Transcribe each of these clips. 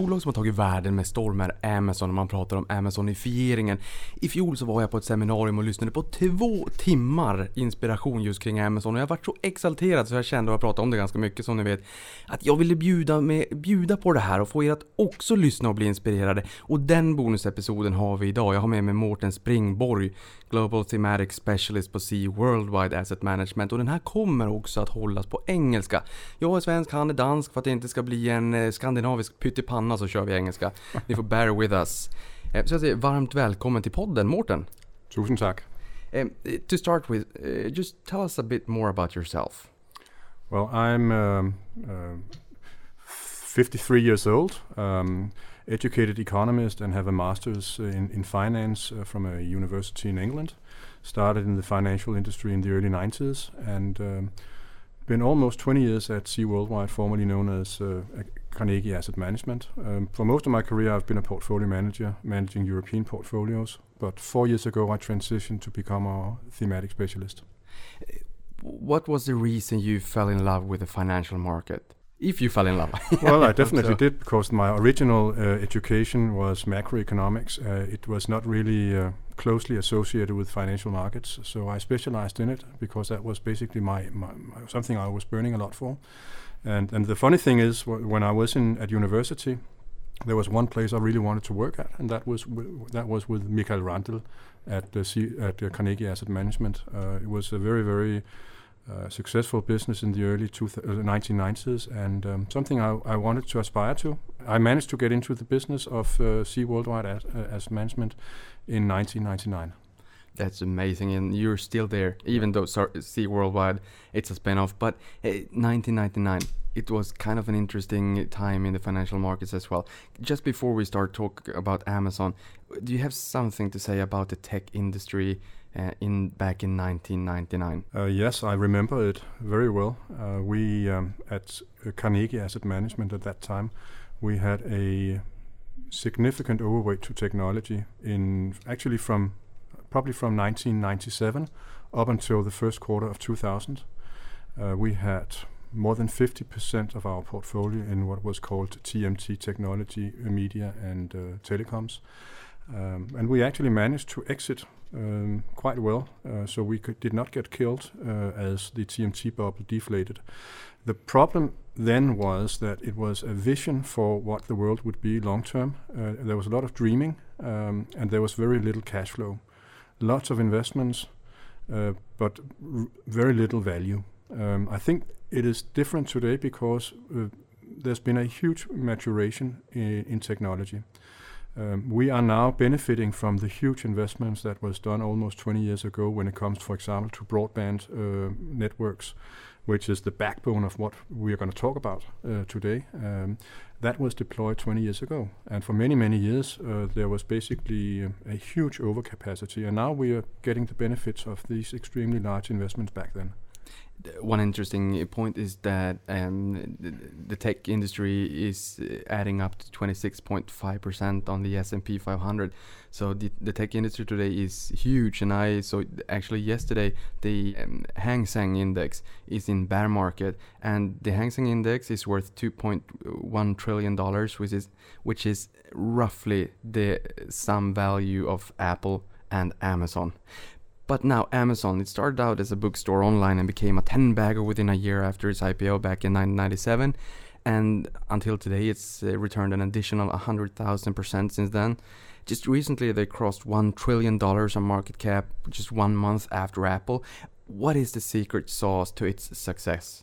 Bolag som har tagit världen med storm är Amazon om man pratar om Amazonifieringen. I fjol så var jag på ett seminarium och lyssnade på två timmar inspiration just kring Amazon och jag varit så exalterad så jag kände, och jag pratade om det ganska mycket som ni vet, att jag ville bjuda, med, bjuda på det här och få er att också lyssna och bli inspirerade. Och den bonusepisoden har vi idag. Jag har med mig Mårten Springborg, Global Thematic Specialist på Sea Worldwide Asset Management och den här kommer också att hållas på engelska. Jag är svensk, han är dansk för att det inte ska bli en eh, skandinavisk pyttipanna så kör vi engelska. Ni får bear with us. Eh, Så jag säger varmt välkommen till podden Mårten. Tusind tak. Um, to start with, uh, just tell us a bit more about yourself. Well, I'm um, uh, 53 years old, um, educated economist, and have a master's in, in finance uh, from a university in England. Started in the financial industry in the early 90s and um, been almost 20 years at C WorldWide, formerly known as uh, Carnegie Asset Management. Um, for most of my career, I've been a portfolio manager, managing European portfolios. But four years ago, I transitioned to become a thematic specialist. What was the reason you fell in love with the financial market? If you fell in love. well, I definitely so. did because my original uh, education was macroeconomics. Uh, it was not really uh, closely associated with financial markets, so I specialized in it because that was basically my, my, my something I was burning a lot for. And and the funny thing is, wh- when I was in at university, there was one place I really wanted to work at, and that was w- that was with Michael Randl at the C- at the Carnegie Asset Management. Uh, it was a very very uh, successful business in the early two th- uh, 1990s, and um, something I, I wanted to aspire to. I managed to get into the business of uh, C WorldWide as, uh, as management in 1999. That's amazing, and you're still there, even though C WorldWide it's a spin-off. But uh, 1999, it was kind of an interesting time in the financial markets as well. Just before we start talk about Amazon, do you have something to say about the tech industry uh, in back in 1999? Uh, yes, I remember it very well. Uh, we um, at Carnegie Asset Management at that time, we had a significant overweight to technology in actually from probably from 1997 up until the first quarter of 2000. Uh, we had more than 50% of our portfolio in what was called TMT technology, media, and uh, telecoms. Um, and we actually managed to exit um, quite well, uh, so we could, did not get killed uh, as the TMT bubble deflated. The problem then was that it was a vision for what the world would be long term. Uh, there was a lot of dreaming, um, and there was very little cash flow. Lots of investments, uh, but r- very little value. Um, I think it is different today because uh, there's been a huge maturation in, in technology. Um, we are now benefiting from the huge investments that was done almost 20 years ago when it comes, for example, to broadband uh, networks, which is the backbone of what we are going to talk about uh, today. Um, that was deployed 20 years ago, and for many, many years uh, there was basically a huge overcapacity, and now we are getting the benefits of these extremely large investments back then. One interesting point is that um, the, tech industry is adding up to 26.5% on the S&P 500. So the, the tech industry today is huge. And I so actually yesterday the um, Hang Seng index is in bear market, and the Hang Seng index is worth 2.1 trillion dollars, which is which is roughly the sum value of Apple and Amazon. But now Amazon, it started out as a bookstore online and became a 10 bagger within a year after its IPO back in 1997. And until today, it's uh, returned an additional 100,000% since then. Just recently, they crossed $1 trillion on market cap just one month after Apple. What is the secret sauce to its success?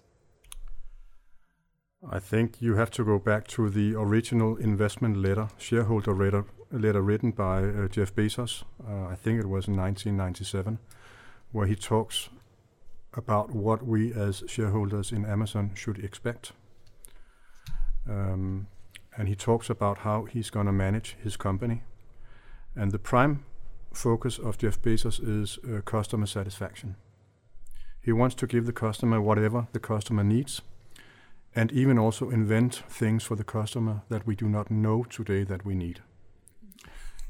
I think you have to go back to the original investment letter, shareholder letter, letter written by uh, Jeff Bezos. Uh, I think it was in 1997, where he talks about what we as shareholders in Amazon should expect. Um, and he talks about how he's going to manage his company. And the prime focus of Jeff Bezos is uh, customer satisfaction. He wants to give the customer whatever the customer needs and even also invent things for the customer that we do not know today that we need.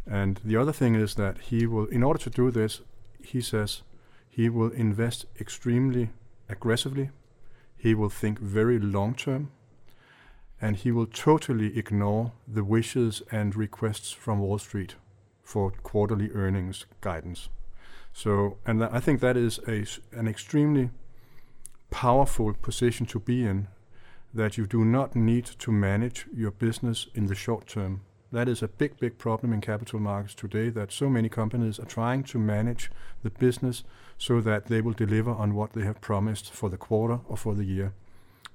And the other thing is that he will, in order to do this, he says he will invest extremely aggressively. He will think very long term. And he will totally ignore the wishes and requests from Wall Street for quarterly earnings guidance. So, and tha- I think that is a, an extremely powerful position to be in that you do not need to manage your business in the short term. That is a big, big problem in capital markets today that so many companies are trying to manage the business so that they will deliver on what they have promised for the quarter or for the year.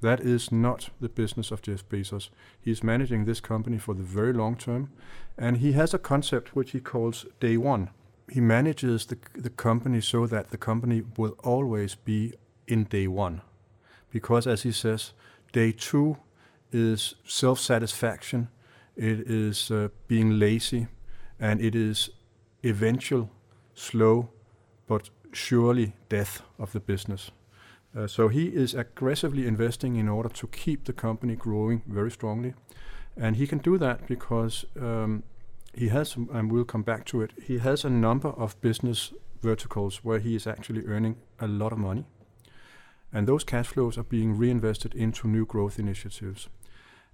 That is not the business of Jeff Bezos. He's managing this company for the very long term, and he has a concept which he calls day one. He manages the, the company so that the company will always be in day one. Because, as he says, day two is self satisfaction, it is uh, being lazy, and it is eventual, slow, but surely death of the business. Uh, so he is aggressively investing in order to keep the company growing very strongly, and he can do that because um, he has, and we'll come back to it. He has a number of business verticals where he is actually earning a lot of money, and those cash flows are being reinvested into new growth initiatives.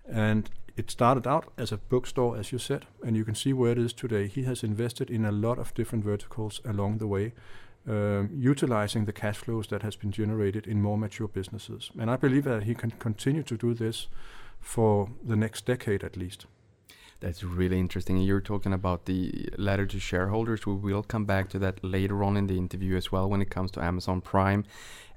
And it started out as a bookstore, as you said, and you can see where it is today. He has invested in a lot of different verticals along the way, um, utilizing the cash flows that has been generated in more mature businesses. And I believe that he can continue to do this for the next decade at least. That's really interesting. You're talking about the letter to shareholders. We will come back to that later on in the interview as well when it comes to Amazon Prime.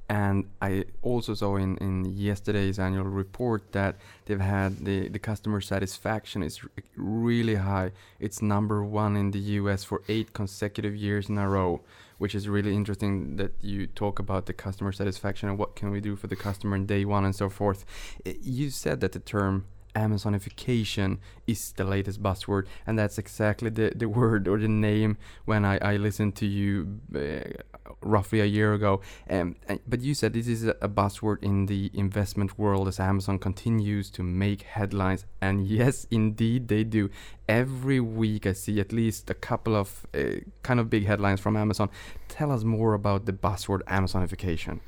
And I also saw in, in yesterday's annual report that they've had the, the customer satisfaction is really high. It's number one in the US for eight consecutive years in a row, which is really interesting that you talk about the customer satisfaction and what can we do for the customer in day one and so forth. Eh, you said that the term Amazonification is the latest buzzword, and that's exactly the, the word or the name when I, I listened to you uh, roughly a year ago. Um, but you said this is a, a buzzword in the investment world as Amazon continues to make headlines, and yes, indeed they do. Every week I see at least a couple of uh, kind of big headlines from Amazon. Tell us more about the buzzword Amazonification.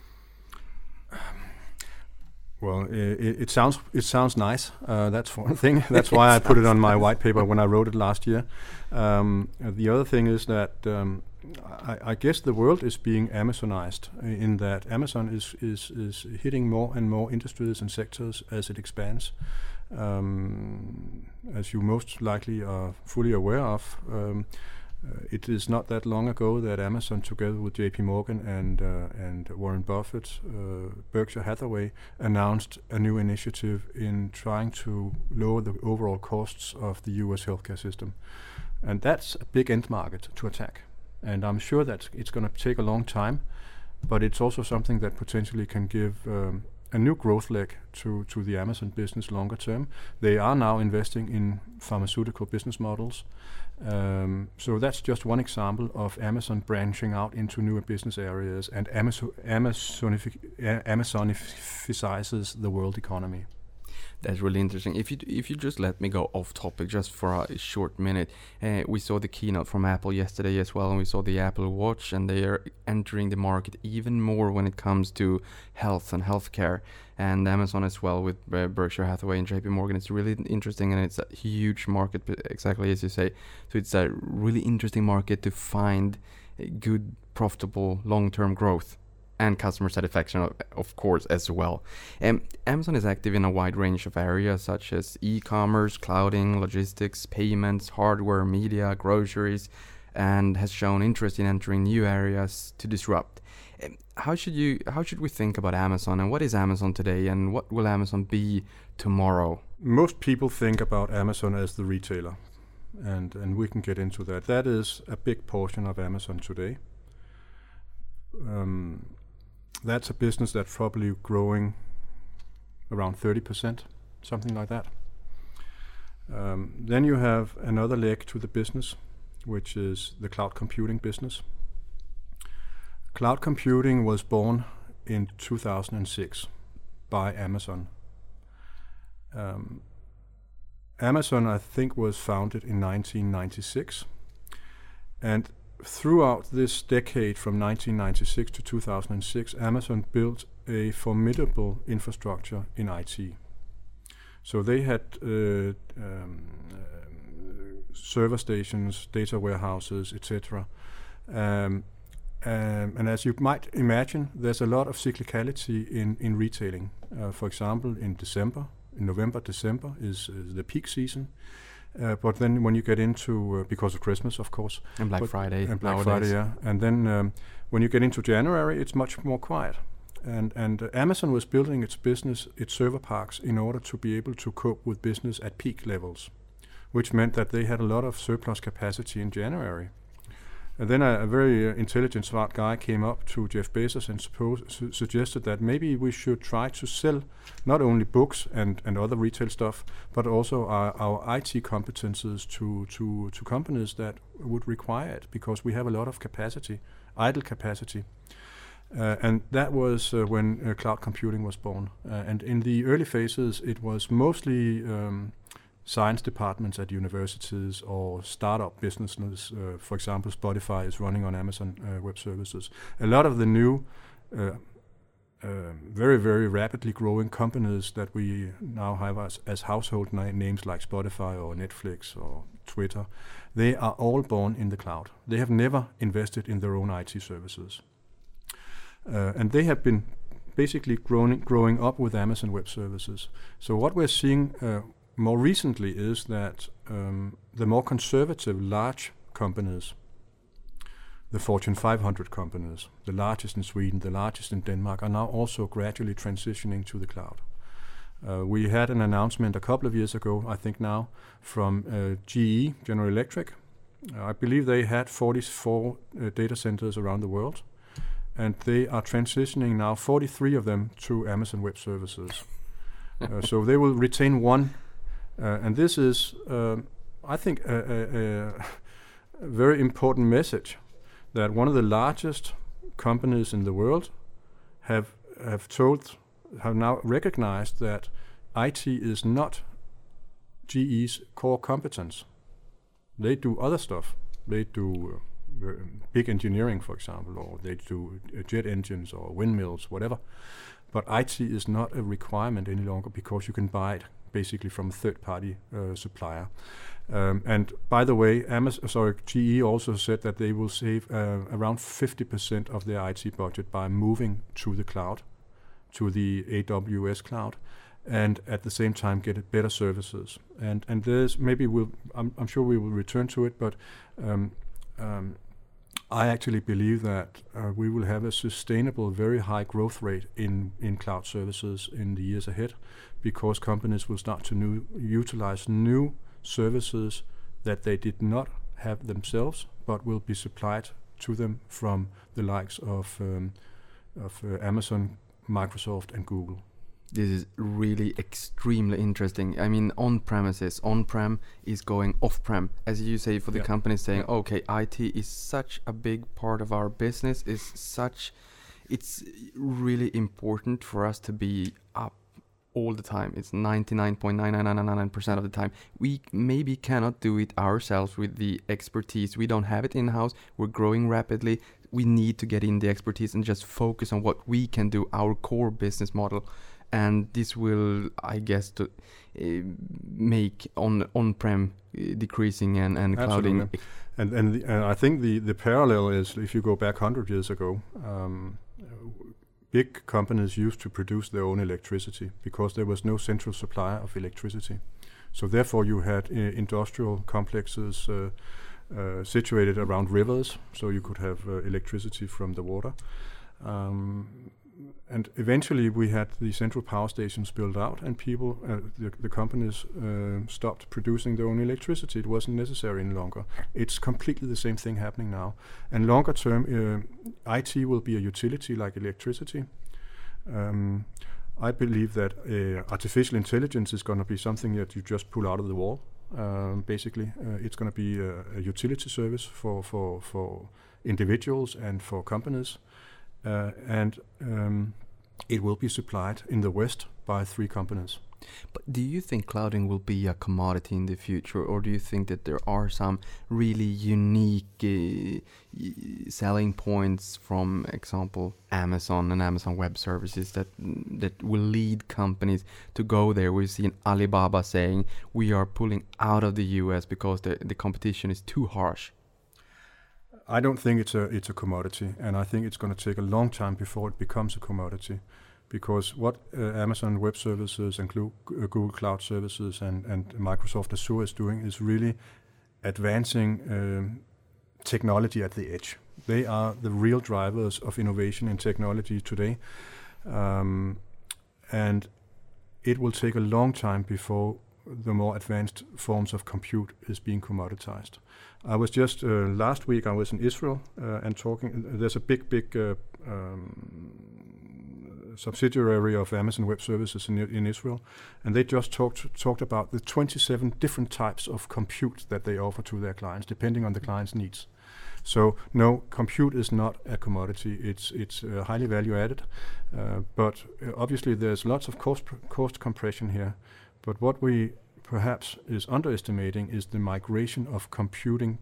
Well, it, it sounds it sounds nice. Uh, that's one thing. That's why I put it on my white paper when I wrote it last year. Um, uh, the other thing is that um, I, I guess the world is being Amazonized in that Amazon is is is hitting more and more industries and sectors as it expands. Um, as you most likely are fully aware of, um, uh, it is not that long ago that Amazon, together with J.P. Morgan and uh, and Warren Buffett, uh, Berkshire Hathaway, announced a new initiative in trying to lower the overall costs of the U.S. healthcare system, and that's a big end market to attack. And I'm sure that it's going to take a long time, but it's also something that potentially can give um, a new growth leg to to the Amazon business longer term. They are now investing in pharmaceutical business models. Um, so that's just one example of Amazon branching out into newer business areas and Amazon Amazonific- a- Amazonificizes the world economy. That's really interesting. If you if you just let me go off topic just for a short minute, uh, we saw the keynote from Apple yesterday as well, and we saw the Apple Watch, and they are entering the market even more when it comes to health and healthcare, and Amazon as well with uh, Berkshire Hathaway and J.P. Morgan. It's really interesting, and it's a huge market, exactly as you say. So it's a really interesting market to find good, profitable, long-term growth and customer satisfaction, of, course, as well. Um, Amazon is active in a wide range of areas such as e-commerce, clouding, logistics, payments, hardware, media, groceries, and has shown interest in entering new areas to disrupt. Um, how should you? How should we think about Amazon, and what is Amazon today, and what will Amazon be tomorrow? Most people think about Amazon as the retailer, and and we can get into that. That is a big portion of Amazon today. Um, that's a business that's probably growing around 30%, something like that. Um, then you have another leg to the business, which is the cloud computing business. Cloud computing was born in 2006 by Amazon. Um, Amazon, I think, was founded in 1996, And throughout this decade from 1996 to 2006, Amazon built a formidable infrastructure in IT. So they had uh, um, uh, server stations, data warehouses, etc. Um, um, and as you might imagine, there's a lot of cyclicality in, in retailing. Uh, for example, in December, in November, December is, is the peak season. Uh, but then when you get into, uh, because of Christmas, of course. And Black Friday. And Black nowadays. Friday, yeah. And then um, when you get into January, it's much more quiet. And, and uh, Amazon was building its business, its server parks, in order to be able to cope with business at peak levels, which meant that they had a lot of surplus capacity in January. And then a, a very uh, intelligent, smart guy came up to Jeff Bezos and suppose, su- suggested that maybe we should try to sell not only books and, and other retail stuff, but also our, our IT competences to, to, to companies that would require it because we have a lot of capacity, idle capacity. Uh, and that was uh, when uh, cloud computing was born. Uh, and in the early phases, it was mostly um, science departments at universities or startup businesses. Uh, for example, Spotify is running on Amazon uh, Web Services. A lot of the new, uh, uh, very, very rapidly growing companies that we now have as, as household na- names like Spotify or Netflix or Twitter, they are all born in the cloud. They have never invested in their own IT services. Uh, and they have been basically growing, growing up with Amazon Web Services. So what we're seeing uh, more recently is that um, the more conservative large companies, the Fortune 500 companies, the largest in Sweden, the largest in Denmark, are now also gradually transitioning to the cloud. Uh, we had an announcement a couple of years ago, I think now, from uh, GE, General Electric. Uh, I believe they had 44 uh, data centers around the world, and they are transitioning now 43 of them to Amazon Web Services. uh, so they will retain one, and this is, um, I think, a, a, a very important message that one of the largest companies in the world have have told have now recognized that IT is not GE's core competence. They do other stuff. They do uh, big engineering, for example, or they do uh, jet engines or windmills, whatever. But IT is not a requirement any longer because you can buy it basically from a third-party uh, supplier. Um, and by the way, Amazon, sorry, GE also said that they will save uh, around 50% of their IT budget by moving to the cloud, to the AWS cloud, and at the same time get better services. And and there's maybe we'll I'm, I'm sure we will return to it, but um, um, I actually believe that uh, we will have a sustainable, very high growth rate in in cloud services in the years ahead, because companies will start to new, utilize new services that they did not have themselves, but will be supplied to them from the likes of um, of uh, Amazon, Microsoft, and Google. This is really extremely interesting. I mean, on premises, on prem is going off prem. As you say, for the Yeah. companies saying, Yeah. okay, IT is such a big part of our business, is such, it's really important for us to be up all the time. It's 99.99999% of the time. We maybe cannot do it ourselves with the expertise. We don't have it in house. We're growing rapidly. We need to get in the expertise and just focus on what we can do, our core business model and this will i guess to uh, make on on-prem uh, decreasing and and clouding Absolutely. And and, the, and I think the the parallel is if you go back hundred years ago, um, big companies used to produce their own electricity because there was no central supplier of electricity. So therefore, you had uh, industrial complexes. Uh, situated around rivers, so you could have uh, electricity from the water. Um, and eventually, we had the central power stations built out, and people, uh, the, the companies, uh, stopped producing their own electricity. It wasn't necessary any longer. It's completely the same thing happening now. And longer term, uh, IT will be a utility like electricity. Um, I believe that uh, artificial intelligence is going to be something that you just pull out of the wall. Um, basically, uh, it's going to be a, a utility service for, for, for individuals and for companies. Uh, and um, it will be supplied in the West by three companies. But do you think clouding will be a commodity in the future, or do you think that there are some really unique uh, selling points from, example, Amazon and Amazon Web Services that that will lead companies to go there? We've seen Alibaba saying we are pulling out of the U.S. because the the competition is too harsh. I don't think it's a it's a commodity, and I think it's going to take a long time before it becomes a commodity, because what uh, Amazon Web Services and uh, Google Cloud Services and and Microsoft Azure is doing is really advancing um, technology at the edge. They are the real drivers of innovation in technology today, um, and it will take a long time before the more advanced forms of compute is being commoditized. I was just uh, last week. I was in Israel uh, and talking. There's a big, big uh, um, subsidiary of Amazon Web Services in, in Israel, and they just talked talked about the 27 different types of compute that they offer to their clients, depending on the client's needs. So no, compute is not a commodity. It's it's uh, highly value added, uh, but uh, obviously there's lots of cost cost compression here. But what we perhaps is underestimating is the migration of computing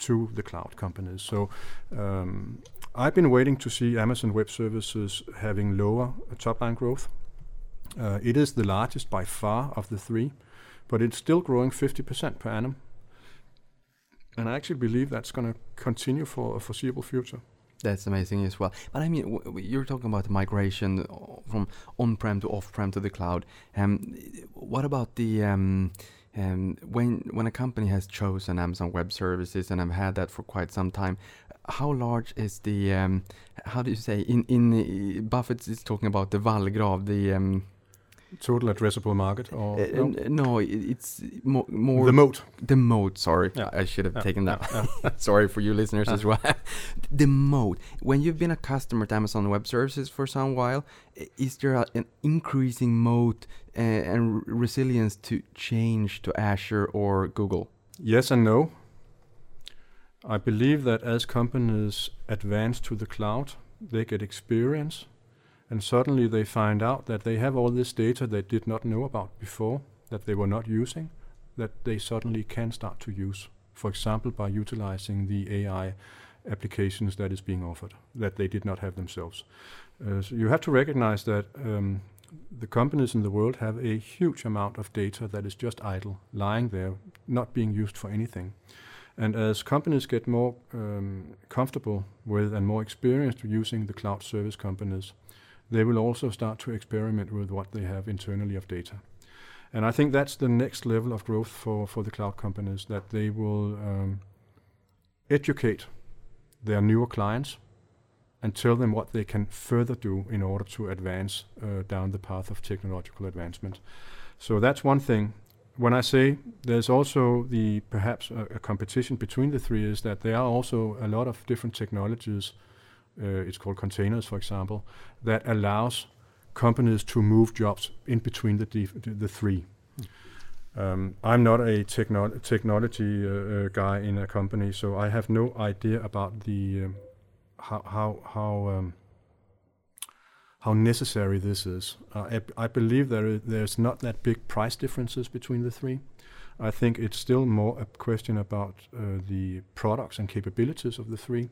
to the cloud companies. So um, I've been waiting to see Amazon Web Services having lower top line growth. Uh, it is the largest by far of the three, but it's still growing 50% per annum. And I actually believe that's going to continue for a foreseeable future. That's amazing as well. But I mean, you're talking about migration uh, from on-prem to off-prem to the cloud. Um, what about the um, um, when when a company has chosen Amazon Web Services and I've had that for quite some time? How large is the um, how do you say in in uh, Buffett is talking about the vallgrav the um, Total addressable market, or uh, no? no it's mo- more the moat. the mode, sorry. Yeah. I should have Yeah, taken that. yeah, sorry for you listeners as well. the mode. When you've been a customer at Amazon Web Services for some while, is there a, an increasing mode uh, and r- resilience to change to Azure or Google? Yes and no. I believe that as companies advance to the cloud, they get experience, and suddenly they find out that they have all this data they did not know about before, that they were not using, that they suddenly can start to use. For example, by utilizing the AI applications that is being offered that they did not have themselves. Uh, so you have to recognize that um, the companies in the world have a huge amount of data that is just idle, lying there, not being used for anything. And as companies get more um, comfortable with and more experienced using the cloud service companies, they will also start to experiment with what they have internally of data. And I think that's the next level of growth for, for the cloud companies, that they will um, educate their newer clients and tell them what they can further do in order to advance uh, down the path of technological advancement. So that's one thing. When I say there's also the perhaps a, a competition between the three, is that there are also a lot of different technologies. Uh, it's called containers, for example, that allows companies to move jobs in between the the three. Um, I'm not a techno- technology uh, uh, guy in a company, so I have no idea about the um, how how how um, how necessary this is. Uh, I, I believe there is, there's not that big price differences between the three. I think it's still more a question about uh, the products and capabilities of the three.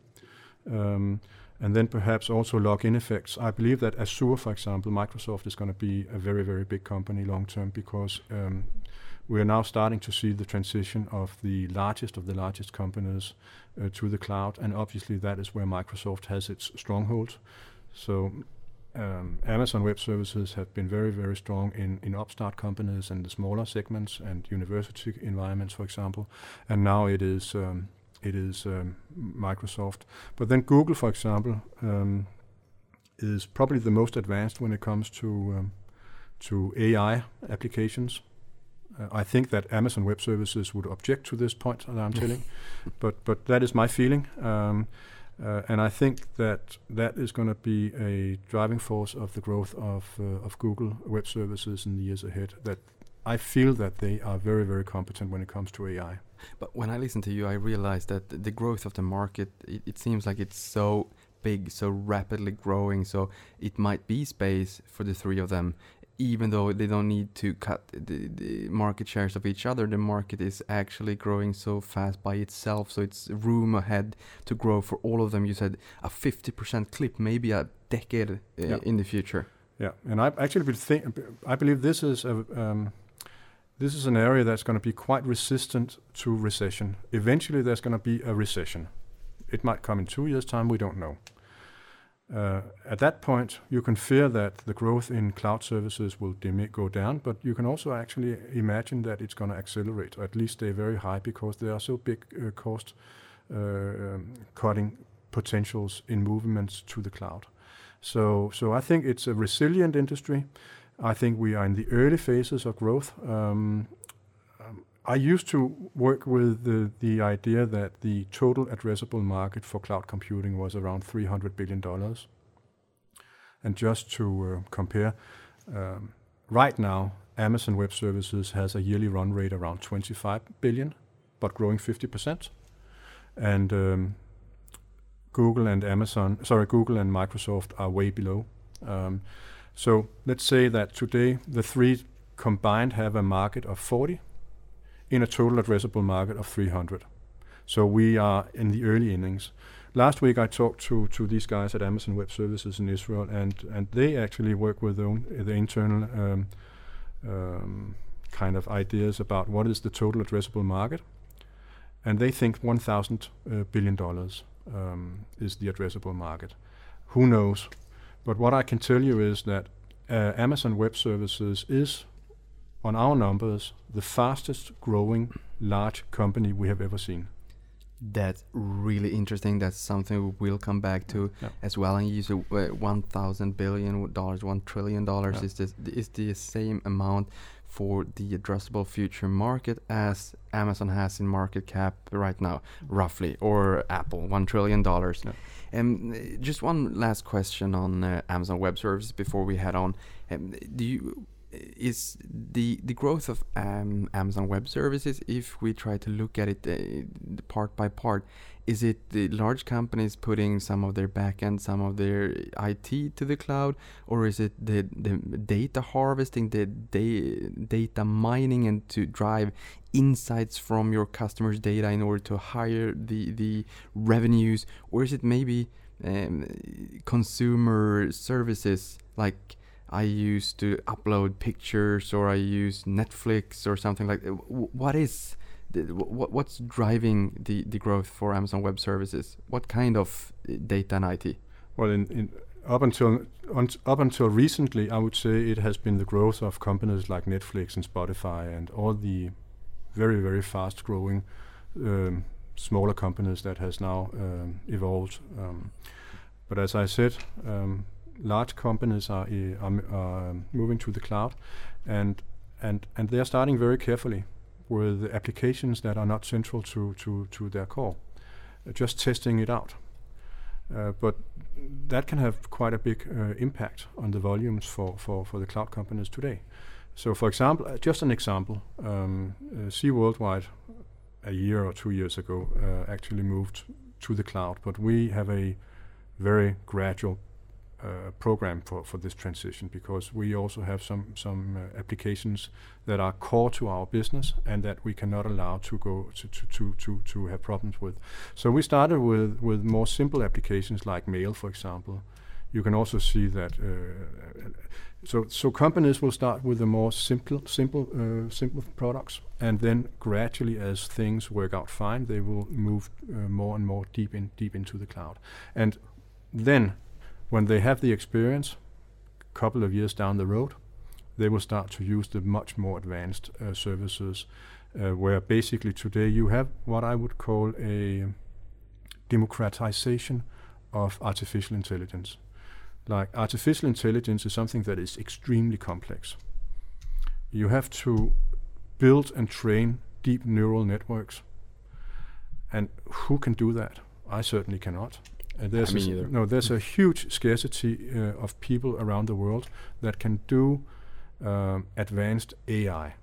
Um, and then perhaps also login effects. I believe that Azure, for example, Microsoft is going to be a very, very big company long term because um, we are now starting to see the transition of the largest of the largest companies uh, to the cloud, and obviously that is where Microsoft has its stronghold. So um, Amazon Web Services have been very, very strong in, in upstart companies and the smaller segments and university environments, for example. And now it is um, it is um, Microsoft. But then Google, for example, um, is probably the most advanced when it comes to um, to AI applications. Uh, I think that Amazon Web Services would object to this point that I'm telling, but but that is my feeling. Um, uh, and I think that that is going to be a driving force of the growth of uh, of Google Web Services in the years ahead. That I feel that they are very very competent when it comes to AI. But when I listen to you, I realize that the growth of the market, it, it seems like it's so big, so rapidly growing. So it might be space for the three of them, even though they don't need to cut the, the market shares of each other, the market is actually growing so fast by itself. So it's room ahead to grow for all of them. You said a 50% clip, maybe a decade uh, Yeah. in the future. Yeah, and I actually think I believe this is a um, this is an area that's going to be quite resistant to recession. Eventually, there's going to be a recession. It might come in two years' time. We don't know. Uh, at that point, you can fear that the growth in cloud services will go down, but you can also actually imagine that it's going to accelerate, or at least stay very high, because there are so big uh, cost uh, um, cutting potentials in movements to the cloud. So, so I think it's a resilient industry. I think we are in the early phases of growth. Um, um, I used to work with the, the idea that the total addressable market for cloud computing was around $300 billion. And just to uh, compare, um, right now, Amazon Web Services has a yearly run rate around 25 billion, but growing 50%. And um, Google and Amazon, sorry, Google and Microsoft are way below. Um, so let's say that today the three combined have a market of 40 in a total addressable market of 300. So we are in the early innings. Last week I talked to, to these guys at Amazon Web Services in Israel, and, and they actually work with their, own, the internal um, um, kind of ideas about what is the total addressable market, and they think 1,000 uh, billion dollars um, is the addressable market. Who knows? But what I can tell you is that uh, Amazon Web Services is, on our numbers, the fastest growing large company we have ever seen. That's really interesting. That's something we will come back to Yeah. as well. And you said uh, one thousand billion dollars, one trillion dollars Yeah. is this is the same amount for the addressable future market as Amazon has in market cap right now, roughly, or Apple, one trillion dollars. Yeah. Um, just one last question on uh, Amazon Web Services before we head on. Um, do you is the the growth of um, Amazon Web Services, if we try to look at it uh, part by part, is it the large companies putting some of their backend, some of their IT to the cloud, or is it the the data harvesting, the da- data mining, and to drive insights from your customers' data in order to hire the the revenues, or is it maybe um, consumer services like I used to upload pictures or I use Netflix or something like that. What is what, what's driving the, the growth for Amazon Web Services? What kind of uh, data and IT? Well, in, in up until un, up until recently, I would say it has been the growth of companies like Netflix and Spotify and all the very very fast growing um, smaller companies that has now um, evolved. Um, but as I said, um, large companies are, are, are moving to the cloud, and and and they are starting very carefully with applications that are not central to to to their core, uh, just testing it out. Uh, but that can have quite a big uh, impact on the volumes for, for, for the cloud companies today. So, for example, uh, just an example, um, uh, Worldwide a year or two years ago uh, actually moved to the cloud, but we have a very gradual program for, for this transition because we also have some some uh, applications that are core to our business and that we cannot allow to go to to, to, to, to have problems with. So we started with, with more simple applications like mail, for example. You can also see that. Uh, so so companies will start with the more simple simple uh, simple products, and then gradually, as things work out fine, they will move uh, more and more deep in deep into the cloud, and then when they have the experience, a couple of years down the road, they will start to use the much more advanced uh, services, uh, where basically today you have what I would call a democratization of artificial intelligence. Like artificial intelligence is something that is extremely complex. You have to build and train deep neural networks. And who can do that? I certainly cannot. And there's I a mean either. no, there's a huge scarcity uh, of people around the world that can do um, advanced AI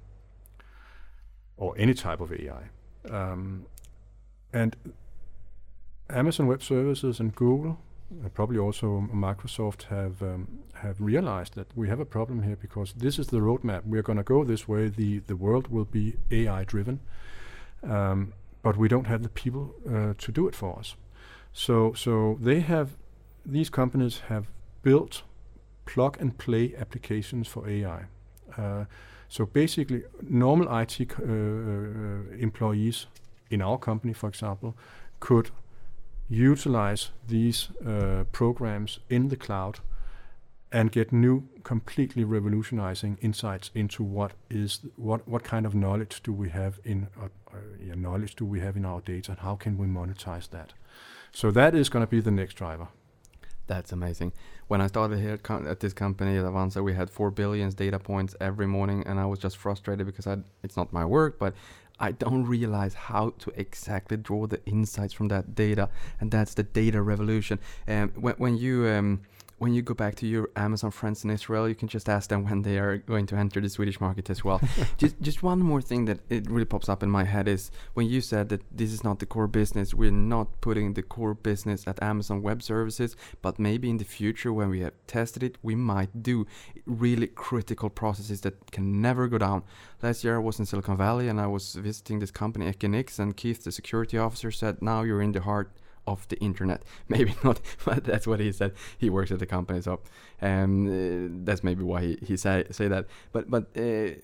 or any type of AI. Um, and Amazon Web Services and Google uh, probably also Microsoft have um, have realized that we have a problem here because this is the roadmap. We're going to go this way. the The world will be AI driven, um, but we don't have the people uh, to do it for us. So so they have these companies have built plug and play applications for AI. Uh, so basically, normal IT uh, uh, employees in our company, for example, could utilize these uh, programs in the cloud and get new, completely revolutionizing insights into what is what what kind of knowledge do we have in uh, uh, yeah, knowledge do we have in our data, and how can we monetize that? So that is going to be the next driver. That's amazing. When I started here at this company at Avanza, we had four billion data points every morning, and I was just frustrated because I, it's not my work, but I don't realize how to exactly draw the insights from that data, and that's the data revolution. And um, when, when you um, when you go back to your Amazon friends in Israel, you can just ask them when they are going to enter the Swedish market as well. just just one more thing that it really pops up in my head is when you said that this is not the core business, we're not putting the core business at Amazon Web Services, but maybe in the future when we have tested it, we might do really critical processes that can never go down. Last year I was in Silicon Valley and I was visiting this company Equinix and Keith, the security officer, said, "Now you're in the heart." Of the internet. Maybe not, but that's what he said. He works at the company, so um, uh, that's maybe why he, he say say that. But but uh,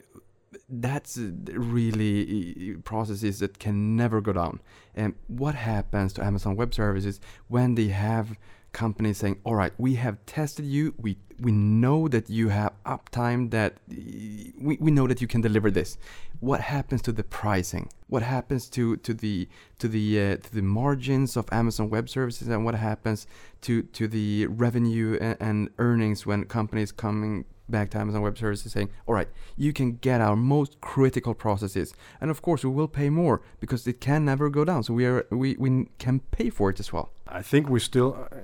that's really uh, processes that can never go down. And what happens to Amazon Web Services when they have companies saying, "All right, we have tested you. We we know that you have uptime. That we, we know that you can deliver this." What happens to the pricing? What happens to to the to the uh, to the margins of Amazon Web Services, and what happens to to the revenue and, and earnings when companies coming back to Amazon Web Services saying, all right, you can get our most critical processes. And of course, we will pay more because it can never go down. So we, are, we, we can pay for it as well. I think we still, uh,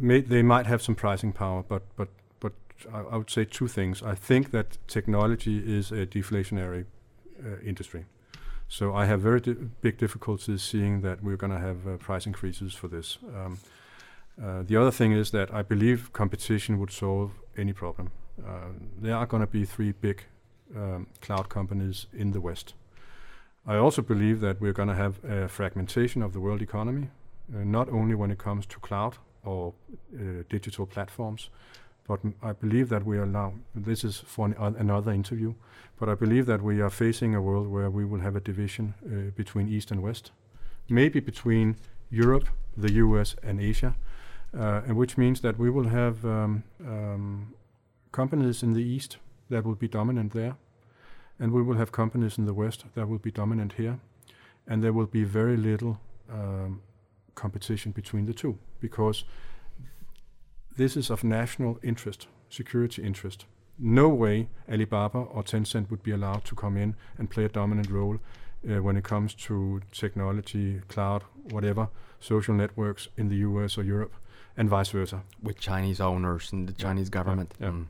may, they might have some pricing power, but, but, but I, I, would say two things. I think that technology is a deflationary uh, industry. So I have very di big difficulties seeing that we're going to have uh, price increases for this. Um, uh, the other thing is that I believe competition would solve any problem. Uh, there are going to be three big um, cloud companies in the West. I also believe that we're going to have a fragmentation of the world economy, uh, not only when it comes to cloud or uh, digital platforms, but I believe that we are now, this is for an another interview, but I believe that we are facing a world where we will have a division uh, between East and West, maybe between Europe, the US, and Asia, uh, and which means that we will have um, um, companies in the east that will be dominant there, and we will have companies in the west that will be dominant here, and there will be very little um, competition between the two because this is of national interest, security interest. No way Alibaba or Tencent would be allowed to come in and play a dominant role uh, when it comes to technology, cloud, whatever, social networks in the US or Europe, and vice versa. With Chinese owners and the Chinese yeah, government. Yeah, yeah. Mm.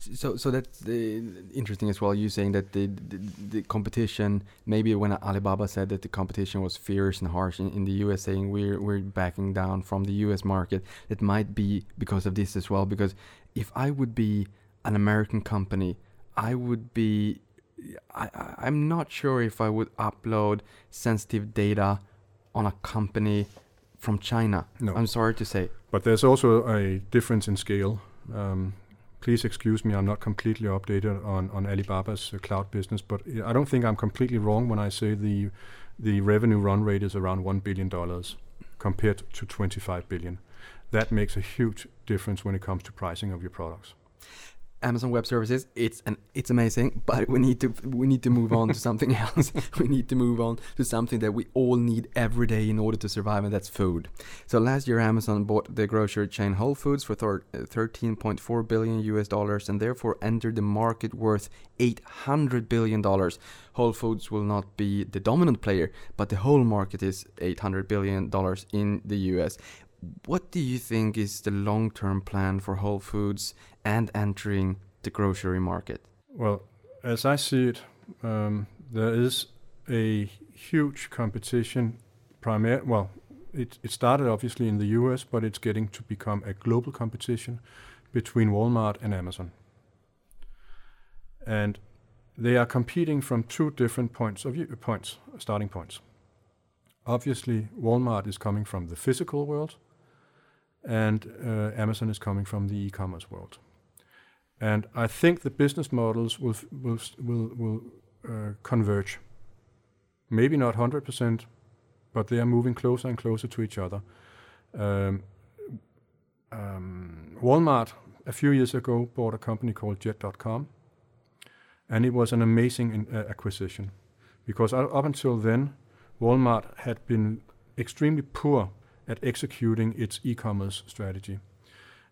So, so that's uh, interesting as well. You saying that the, the, the competition, maybe when Alibaba said that the competition was fierce and harsh in, in the US, saying we're we're backing down from the US market, it might be because of this as well. Because if I would be an American company, I would be, I, I'm not sure if I would upload sensitive data on a company from China. No. I'm sorry to say. But there's also a difference in scale. Um, please excuse me, I'm not completely updated on, on Alibaba's uh, cloud business, but I don't think I'm completely wrong when I say the the revenue run rate is around one billion dollars compared to 25 billion. That makes a huge difference when it comes to pricing of your products. Amazon Web Services. It's an it's amazing, but we need to we need to move on to something else. we need to move on to something that we all need every day in order to survive, and that's food. So last year, Amazon bought the grocery chain Whole Foods for 13.4 uh, billion US dollars, and therefore entered the market worth 800 billion dollars. Whole Foods will not be the dominant player, but the whole market is 800 billion dollars in the US what do you think is the long term plan for Whole Foods and entering the grocery market? Well, as I see it, um, there is a huge competition, primary, well, it, it started obviously in the US, but it's getting to become a global competition between Walmart and Amazon. And they are competing from two different points of view, points, starting points. Obviously, Walmart is coming from the physical world, and uh, Amazon is coming from the e-commerce world. And I think the business models will will will will uh, converge. Maybe not hundred percent, but they are moving closer and closer to each other. Um, um, Walmart a few years ago bought a company called Jet.com, and it was an amazing in, uh, acquisition because up until then, Walmart had been extremely poor at executing its e-commerce strategy.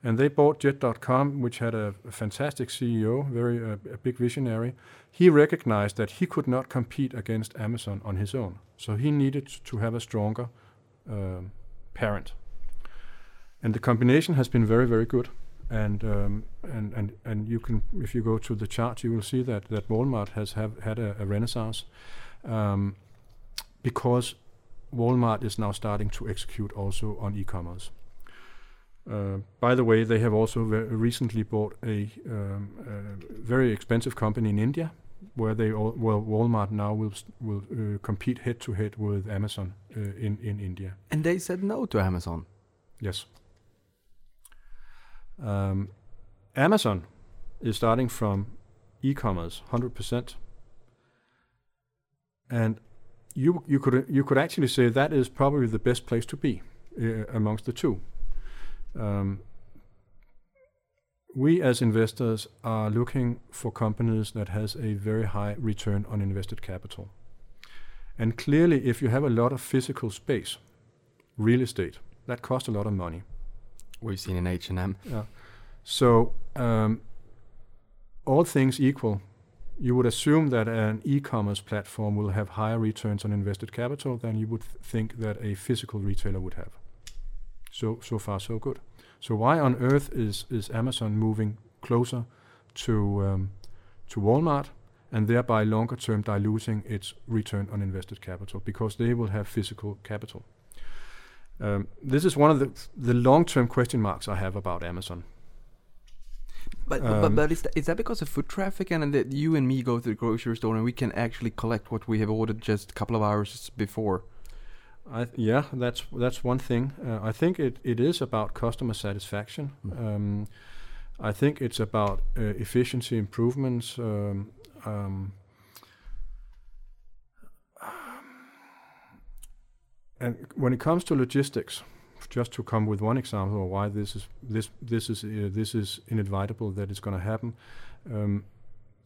And they bought Jet.com, which had a, a fantastic CEO, very uh, a big visionary. He recognized that he could not compete against Amazon on his own, so he needed to have a stronger um, parent. And the combination has been very, very good. And um, and and and you can, if you go to the chart, you will see that that Walmart has have had a, a renaissance, um, because Walmart is now starting to execute also on e-commerce. Uh, by the way, they have also recently bought a, um, a very expensive company in India, where they all, well Walmart now will will uh, compete head to head with Amazon uh, in in India. And they said no to Amazon. Yes. Um, Amazon is starting from e-commerce 100%, and you you could you could actually say that is probably the best place to be uh, amongst the two. Um, we as investors are looking for companies that has a very high return on invested capital. And clearly, if you have a lot of physical space, real estate, that costs a lot of money. We've seen in H and M. Yeah. So, um, all things equal, you would assume that an e-commerce platform will have higher returns on invested capital than you would th- think that a physical retailer would have. So so far so good. So why on earth is is Amazon moving closer to um, to Walmart and thereby longer term diluting its return on invested capital because they will have physical capital. Um, this is one of the the long term question marks I have about Amazon. But Um, but, but is, that, is that because of foot traffic and that you and me go to the grocery store and we can actually collect what we have ordered just a couple of hours before? I th- yeah, that's that's one thing. Uh, I think it, it is about customer satisfaction. Mm. Um, I think it's about uh, efficiency improvements. Um, um, and when it comes to logistics, just to come with one example of why this is this this is uh, this is inevitable that it's going to happen. Um,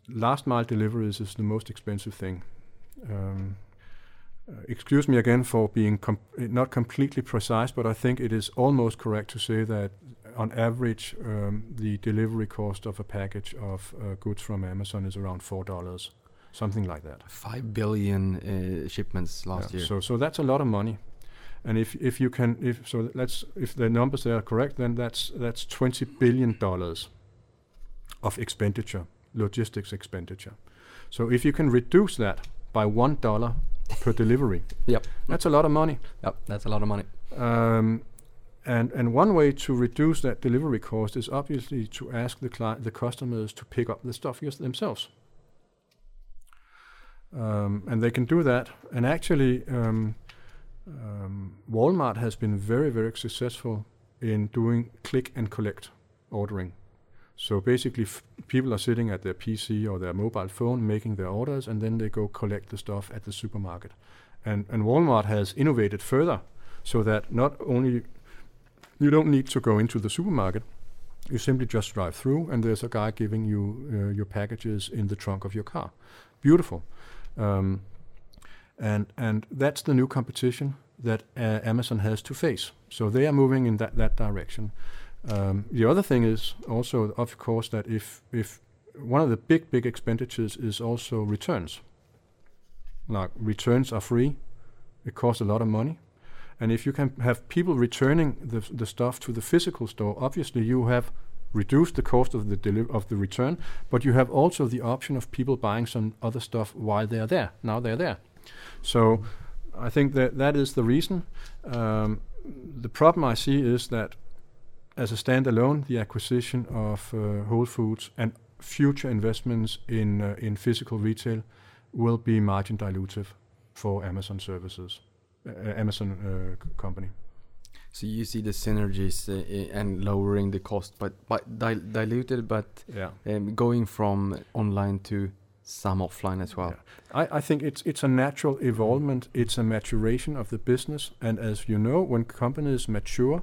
last mile deliveries is the most expensive thing. Uh, excuse me again for being com- not completely precise, but I think it is almost correct to say that on average, um, the delivery cost of a package of uh, goods from Amazon is around four dollars, something like that. Five billion uh, shipments last Yeah, year. So so that's a lot of money, and if if you can if so let's if the numbers there are correct, then that's that's twenty billion dollars of expenditure, logistics expenditure. So if you can reduce that by one dollar per delivery, Yep. that's a lot of money. Yep, that's a lot of money. Um, and and one way to reduce that delivery cost is obviously to ask the client, the customers to pick up the stuff themselves. Um, and they can do that. And actually, um, um, Walmart has been very very successful in doing click and collect ordering. So basically, f- people are sitting at their PC or their mobile phone making their orders, and then they go collect the stuff at the supermarket. And and Walmart has innovated further, so that not only you don't need to go into the supermarket, you simply just drive through, and there's a guy giving you uh, your packages in the trunk of your car. Beautiful. Um, and and that's the new competition that uh, Amazon has to face. So they are moving in that that direction. Um, the other thing is also, of course, that if if one of the big big expenditures is also returns. Like returns are free, it costs a lot of money, and if you can have people returning the the stuff to the physical store, obviously you have reduced the cost of the deli- of the return, but you have also the option of people buying some other stuff while they are there. Now they're there, so I think that that is the reason. Um, the problem I see is that as a standalone, the acquisition of uh, Whole Foods and future investments in uh, in physical retail will be margin dilutive for Amazon services, uh, Amazon uh, company. So you see the synergies uh, and lowering the cost, but but dil- diluted, but Yeah. um, going from online to some offline as well. I, I think it's it's a natural evolvement. It's a maturation of the business, and as you know, when companies mature,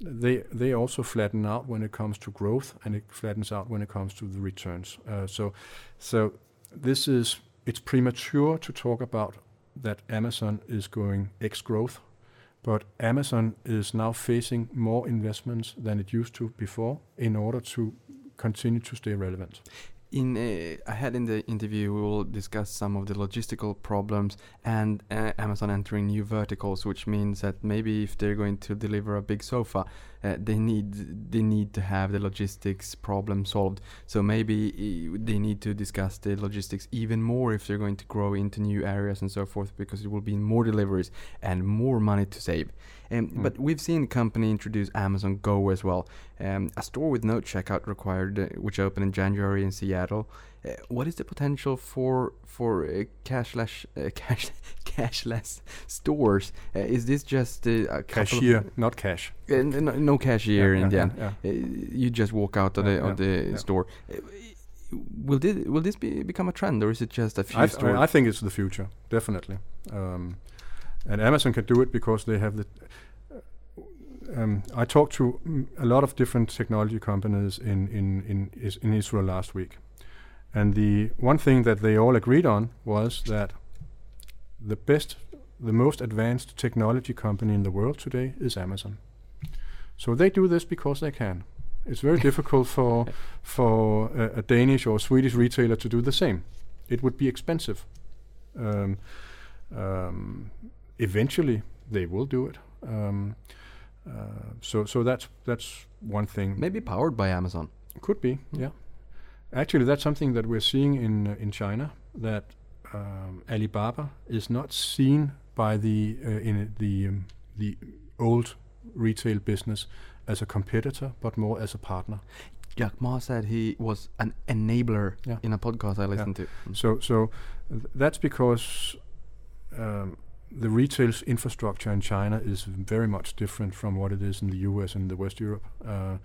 they they also flatten out when it comes to growth, and it flattens out when it comes to the returns. Uh, so, so this is it's premature to talk about that Amazon is going X growth, but Amazon is now facing more investments than it used to before in order to continue to stay relevant. In uh, ahead in the interview, we will discuss some of the logistical problems and uh, Amazon entering new verticals, which means that maybe if they're going to deliver a big sofa, uh, they need they need to have the logistics problem solved. So maybe they need to discuss the logistics even more if they're going to grow into new areas and so forth, because it will be more deliveries and more money to save. Um, Mm. But we've seen the company introduce Amazon Go as well, um, a store with no checkout required, uh, which opened in January in Seattle. Uh, what is the potential for for uh, cashless uh, cash cashless stores? Uh, is this just uh, a Cashier, not cash. No, no cashier Yeah, in the yeah, end. yeah. Uh, you just walk out of the of the store. Will this will this be become a trend, or is it just a few I, th- stores? I think it's the future, definitely. Um, and Amazon can do it because they have the. Um, I talked to a lot of different technology companies in in in, is in Israel last week, and the one thing that they all agreed on was that the best, the most advanced technology company in the world today is Amazon. So they do this because they can. It's very difficult for for a, a Danish or Swedish retailer to do the same. It would be expensive. Um, um, eventually, they will do it. Um, uh, so so that's that's one thing. Maybe powered by Amazon. Could be, yeah. Actually, that's something that we're seeing in uh, in China. That um, Alibaba is not seen by the uh, in the um, the old retail business as a competitor, but more as a partner. Jack Ma said he was an enabler Yeah. in a podcast I listened to. So so th- that's because um, the retail's infrastructure in China is very much different from what it is in the US and the West Europe. Uh,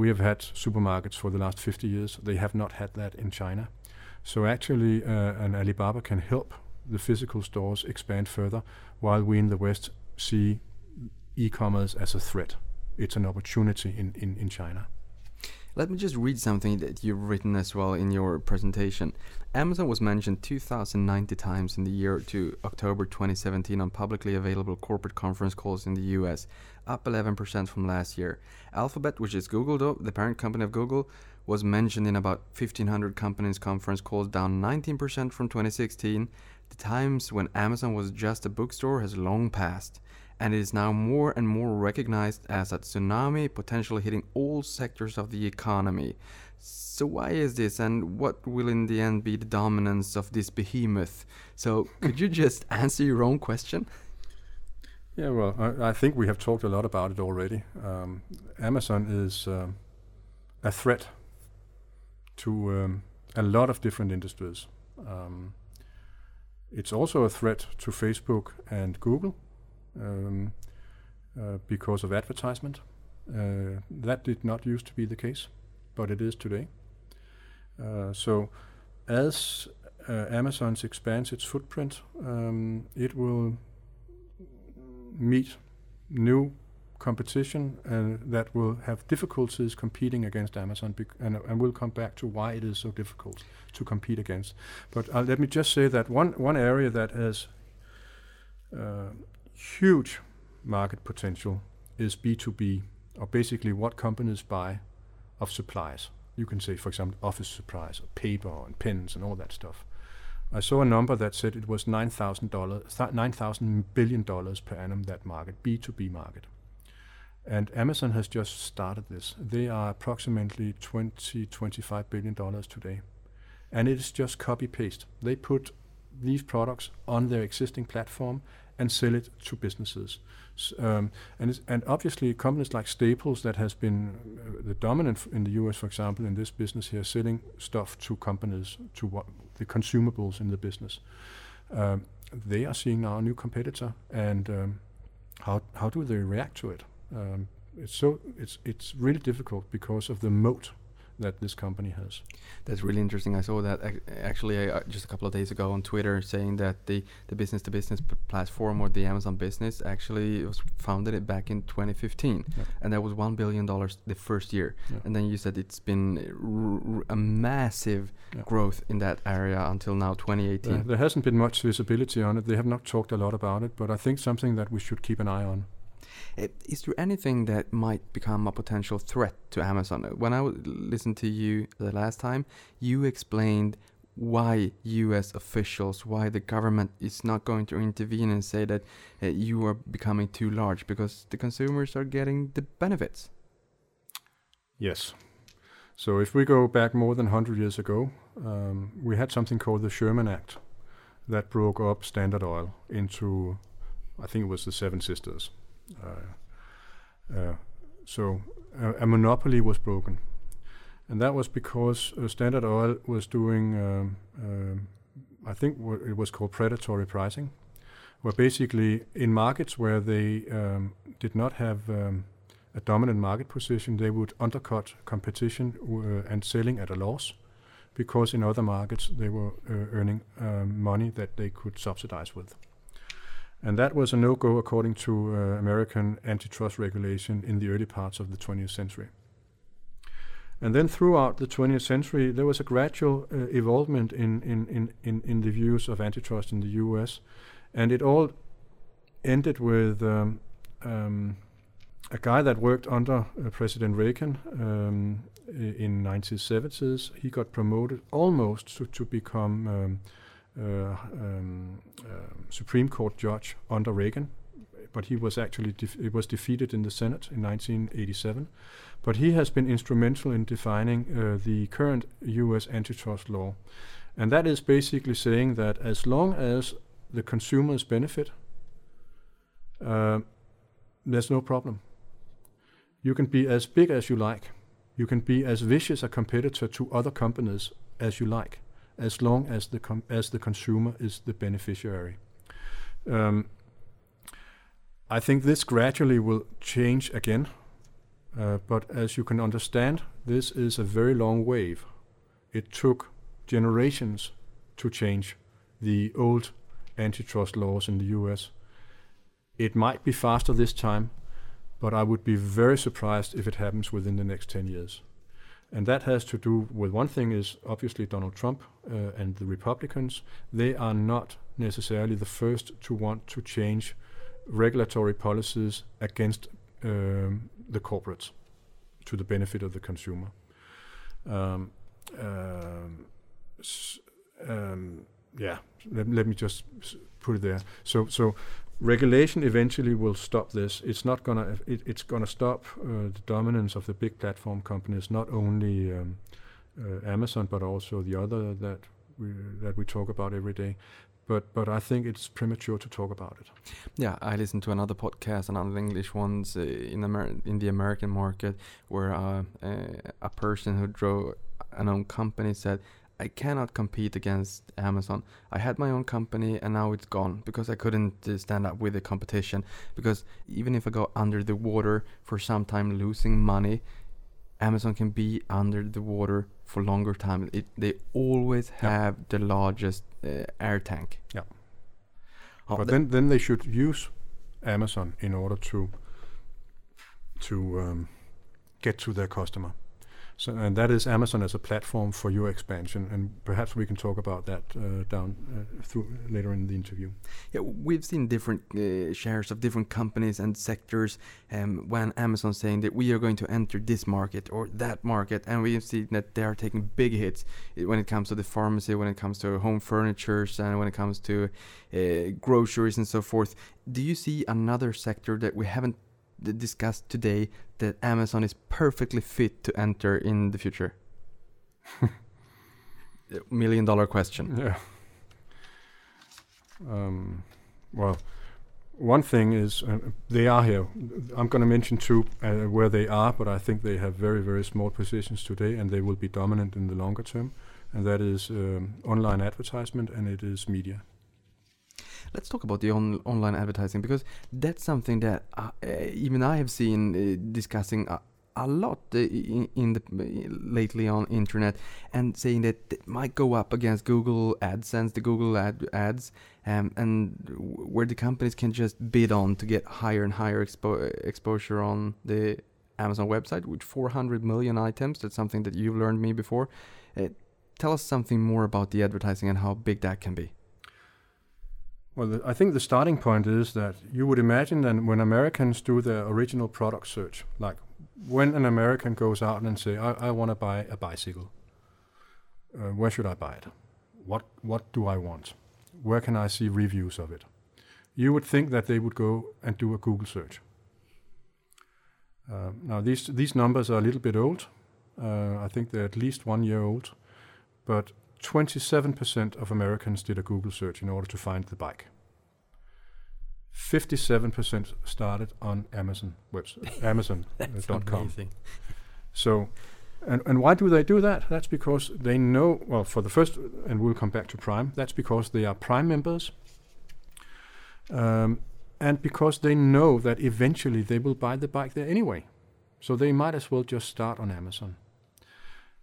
we have had supermarkets for the last 50 years. They have not had that in China. So actually, uh, an Alibaba can help the physical stores expand further, while we in the West see e-commerce as a threat. It's an opportunity in, in, in China. Let me just read something that you've written as well in your presentation. Amazon was mentioned 2,090 times in the year to October 2017 on publicly available corporate conference calls in the US, up 11% from last year. Alphabet, which is Google, though, the parent company of Google, was mentioned in about 1,500 companies' conference calls, down 19% from 2016. The times when Amazon was just a bookstore has long passed and it is now more and more recognized as a tsunami potentially hitting all sectors of the economy. So why is this and what will in the end be the dominance of this behemoth? So could you just answer your own question? Yeah, well, I, I think we have talked a lot about it already. Um, Amazon is um, a threat to um, a lot of different industries. Um, it's also a threat to Facebook and Google um, uh, because of advertisement. Uh, that did not used to be the case, but it is today. Uh, so, as uh, Amazon expands its footprint, um, it will meet new competition and that will have difficulties competing against Amazon and, and we'll come back to why it is so difficult to compete against. But uh, let me just say that one, one area that has uh, huge market potential is B2B, or basically what companies buy of supplies. You can say, for example, office supplies, or paper and pens and all that stuff. I saw a number that said it was nine thousand dollars, nine thousand billion dollars per annum. That market, B two B market, and Amazon has just started this. They are approximately 20, 25 billion dollars today, and it is just copy paste. They put these products on their existing platform, and sell it to businesses. Um, and and obviously companies like Staples that has been uh, the dominant in the U.S. for example in this business here selling stuff to companies to what the consumables in the business. Um, they are seeing now a new competitor and um, how how do they react to it? Um, it's so it's it's really difficult because of the moat that this company has. That's really interesting. I saw that ac- actually uh, just a couple of days ago on Twitter, saying that the the business to business platform or the Amazon Business actually was founded it back in 2015, Yeah. and that was one billion dollars the first year. Yeah. And then you said it's been r- r- a massive Yeah. growth in that area until now 2018. There, there hasn't been much visibility on it. They have not talked a lot about it, but I think something that we should keep an eye on. Uh, Is there anything that might become a potential threat to Amazon? Uh, When I listened to you the last time, you explained why U.S. officials, why the government is not going to intervene and say that uh, you are becoming too large because the consumers are getting the benefits. Yes. So if we go back more than 100 years ago, um, we had something called the Sherman Act that broke up Standard Oil into, I think it was the Seven Sisters. Uh, uh, so a, a monopoly was broken. And that was because uh, Standard Oil was doing, um, um, I think it was called predatory pricing, where basically in markets where they um, did not have um, a dominant market position, they would undercut competition uh, and selling at a loss because in other markets they were uh, earning um, money that they could subsidize with. And that was a no go according to uh, American antitrust regulation in the early parts of the 20th century. And then throughout the 20th century, there was a gradual uh, evolvement in, in, in, in, in the views of antitrust in the US. And it all ended with um, um, a guy that worked under uh, President Reagan um, in 1970s. He got promoted almost to, to become uh, um, um, Supreme Court judge under Reagan, but he was actually it was defeated in the Senate in 1987. But he has been instrumental in defining uh, the current U.S. antitrust law, and that is basically saying that as long as the consumers benefit, uh, there's no problem. You can be as big as you like. You can be as vicious a competitor to other companies as you like, as long as the as the consumer is the beneficiary. Um, I think this gradually will change again, uh, but as you can understand, this is a very long wave. It took generations to change the old antitrust laws in the U.S. It might be faster this time, but I would be very surprised if it happens within the next 10 years. And that has to do with one thing is obviously Donald Trump uh, and the Republicans. They are not necessarily the first to want to change regulatory policies against um, the corporates to the benefit of the consumer. Um, um, um, yeah, let, let me just put it there. So, so regulation eventually will stop this. It's not gonna. It, it's gonna stop uh, the dominance of the big platform companies, not only um, uh, Amazon but also the other that we that we talk about every day. But but I think it's premature to talk about it. Yeah, I listened to another podcast, another English ones uh, in Amer- in the American market, where uh, uh, a person who drove an own company said, "I cannot compete against Amazon. I had my own company, and now it's gone because I couldn't uh, stand up with the competition. Because even if I go under the water for some time, losing money." Amazon can be under the water for longer time. It, they always Yeah. have the largest uh, air tank. Yeah. Oh, but tha- then then they should use Amazon in order to to um, get to their customer. So and that is Amazon as a platform for your expansion, and perhaps we can talk about that uh, down uh, through later in the interview. Yeah, we've seen different uh, shares of different companies and sectors. Um, when Amazon saying that we are going to enter this market or that market, and we have seen that they are taking big hits when it comes to the pharmacy, when it comes to home furnitures, and when it comes to uh, groceries and so forth. Do you see another sector that we haven't discussed today that Amazon is perfectly fit to enter in the future? Million dollar question. Yeah. Um, well, one thing is uh, they are here. I'm going to mention two uh, where they are, but I think they have very, very small positions today, and they will be dominant in the longer term. And that is um, online advertisement and it is media. Let's talk about the on- online advertising because that's something that uh, uh, even I have seen uh, discussing a, a lot uh, in, the lately on internet and saying that it might go up against Google AdSense, the Google ad ads, um, and where the companies can just bid on to get higher and higher expo- exposure on the Amazon website with 400 million items. That's something that you've learned me before. Tell us something more about the advertising and how big that can be. Well, the, I think the starting point is that you would imagine that when Americans do their original product search, like when an American goes out and say, "I, I want to buy a bicycle," uh, where should I buy it? What What do I want? Where can I see reviews of it? You would think that they would go and do a Google search. Uh, now these these numbers are a little bit old. Uh, I think they're at least one year old, but 27% of Americans did a Google search in order to find the bike. 57% started on Amazon website, Amazon.com. So, and, and why do they do that? That's because they know, well, for the first, and we'll come back to Prime, that's because they are Prime members. Um, and because they know that eventually they will buy the bike there anyway. So they might as well just start on Amazon.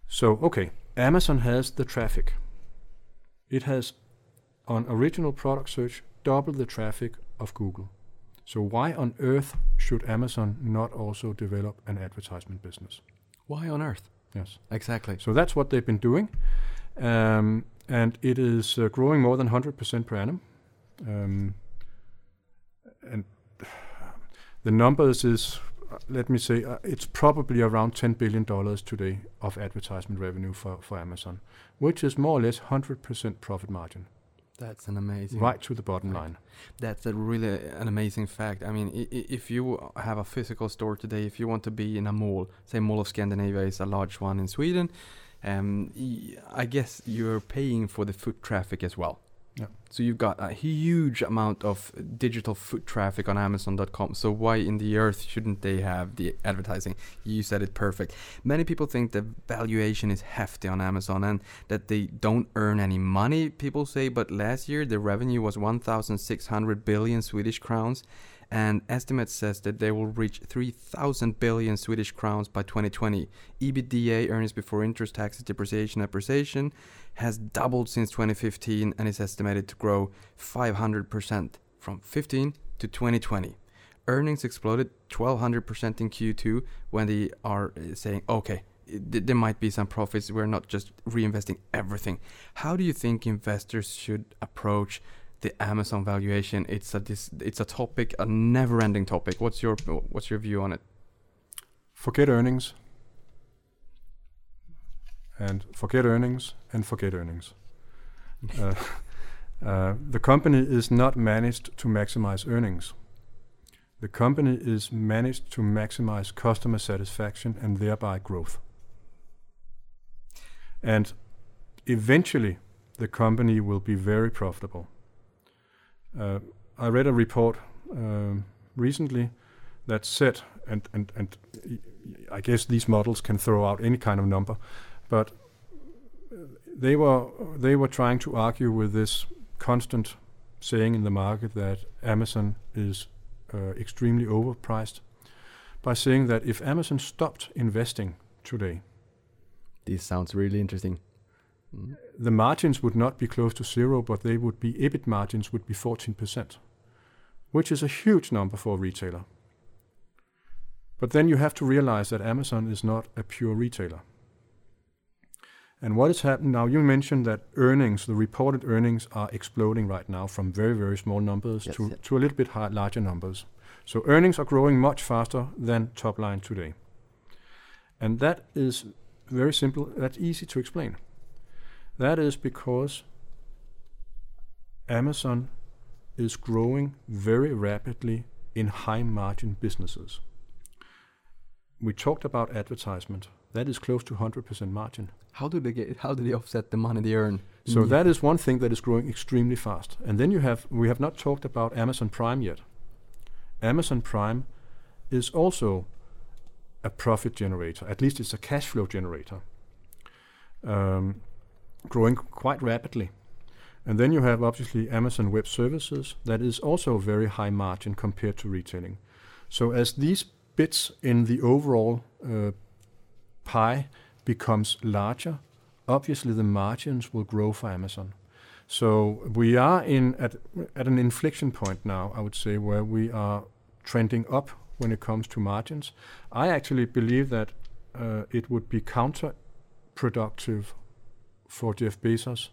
So, okay, Amazon has the traffic. It has, on original product search, double the traffic of Google. So, why on earth should Amazon not also develop an advertisement business? Why on earth? Yes. Exactly. So, that's what they've been doing. Um, and it is uh, growing more than 100% per annum. Um, and the numbers is let me say, uh, it's probably around $10 billion today of advertisement revenue for, for Amazon, which is more or less 100% profit margin, That's an amazing. right to the bottom Right. line. That's a really an amazing fact. I mean, i- if you have a physical store today, if you want to be in a mall, say Mall of Scandinavia is a large one in Sweden, um, I guess you're paying for the foot traffic as well. Yeah. So you've got a huge amount of digital foot traffic on Amazon.com. So why in the earth shouldn't they have the advertising? You said it perfect. Many people think the valuation is hefty on Amazon and that they don't earn any money. People say, but last year the revenue was 1,600 billion Swedish crowns, and estimates says that they will reach 3,000 billion Swedish crowns by 2020. EBITDA, earnings before interest, taxes, depreciation, and appreciation, has doubled since 2015 and is estimated to grow 500% from 15 to 2020. Earnings exploded 1200% in Q2 when they are uh, saying, okay, th- there might be some profits. We're not just reinvesting everything. How do you think investors should approach the Amazon valuation? It's a this, it's a topic, a never-ending topic. What's your what's your view on it? Forget earnings, and forget earnings, and forget earnings. uh, uh, the company is not managed to maximize earnings. The company is managed to maximize customer satisfaction and thereby growth. And eventually, the company will be very profitable. Uh, I read a report um, recently that said, and, and, and I guess these models can throw out any kind of number, but they were they were trying to argue with this constant saying in the market that Amazon is uh, extremely overpriced by saying that if Amazon stopped investing today, This sounds really interesting. Mm. The margins would not be close to zero, but they would be EBIT margins would be 14%, which is a huge number for a retailer. But then you have to realize that Amazon is not a pure retailer. And what has happened now, you mentioned that earnings, the reported earnings are exploding right now from very, very small numbers Yes, to, yeah. to a little bit larger numbers. So earnings are growing much faster than top line today. And that is very simple, that's easy to explain. That is because Amazon is growing very rapidly in high margin businesses. We talked about advertisement. That is close to 100% margin. How do they get? How do they offset the money they earn? So that is one thing that is growing extremely fast. And then you have we have not talked about Amazon Prime yet. Amazon Prime is also a profit generator. At least it's a cash flow generator, um, growing quite rapidly. And then you have obviously Amazon Web Services that is also a very high margin compared to retailing. So as these bits in the overall uh, pie becomes larger, obviously the margins will grow for Amazon. So we are in at at an inflection point now, I would say, where we are trending up when it comes to margins. I actually believe that uh, it would be counterproductive for Jeff Bezos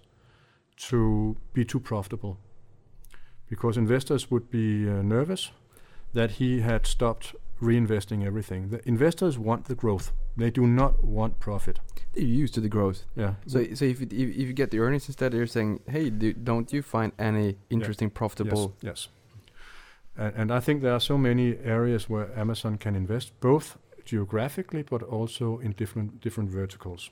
to be too profitable, because investors would be uh, nervous that he had stopped reinvesting everything. The investors want the growth; they do not want profit. They're used to the growth. Yeah. So, so if, it, if you get the earnings instead, you're saying, hey, do, don't you find any interesting, profitable? Yes. yes. And, and I think there are so many areas where Amazon can invest, both geographically but also in different different verticals.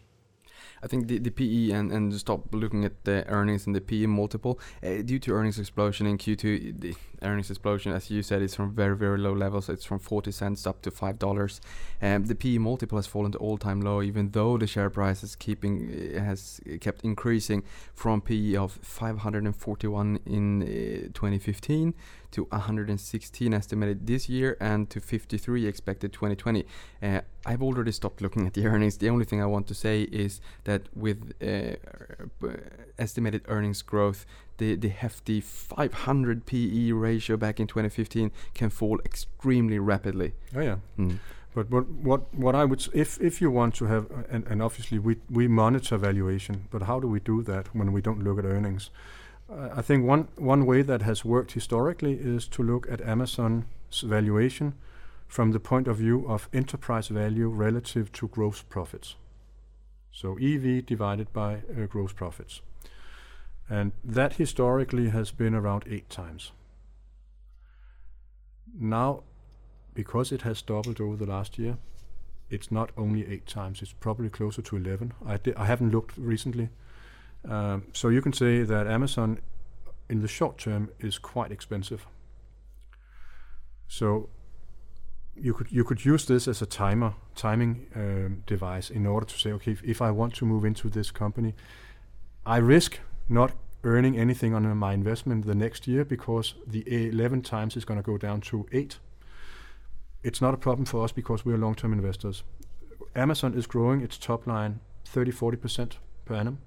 I think the, the PE and, and stop looking at the earnings and the PE multiple uh, due to earnings explosion in Q2. The earnings explosion, as you said, is from very very low levels. It's from 40 cents up to five dollars. Um, the PE multiple has fallen to all time low, even though the share price is keeping uh, has kept increasing from PE of 541 in uh, 2015 to 116 estimated this year and to 53 expected 2020. Uh, I've already stopped looking at the earnings. The only thing I want to say is that with uh, estimated earnings growth, the, the hefty 500 PE ratio back in 2015 can fall extremely rapidly. Oh yeah. Mm. But what what what I would s- if if you want to have and, and obviously we we monitor valuation, but how do we do that when we don't look at earnings? I think one one way that has worked historically is to look at Amazon's valuation from the point of view of enterprise value relative to gross profits. So EV divided by uh, gross profits. And that historically has been around eight times. Now, because it has doubled over the last year, it's not only eight times, it's probably closer to 11. I, I haven't looked recently. Um, so you can say that Amazon in the short term is quite expensive. So you could you could use this as a timer timing um, device in order to say, okay, if, if I want to move into this company, I risk not earning anything on my investment the next year because the 11 times is going to go down to 8. It's not a problem for us because we are long-term investors. Amazon is growing its top line 30 40% per annum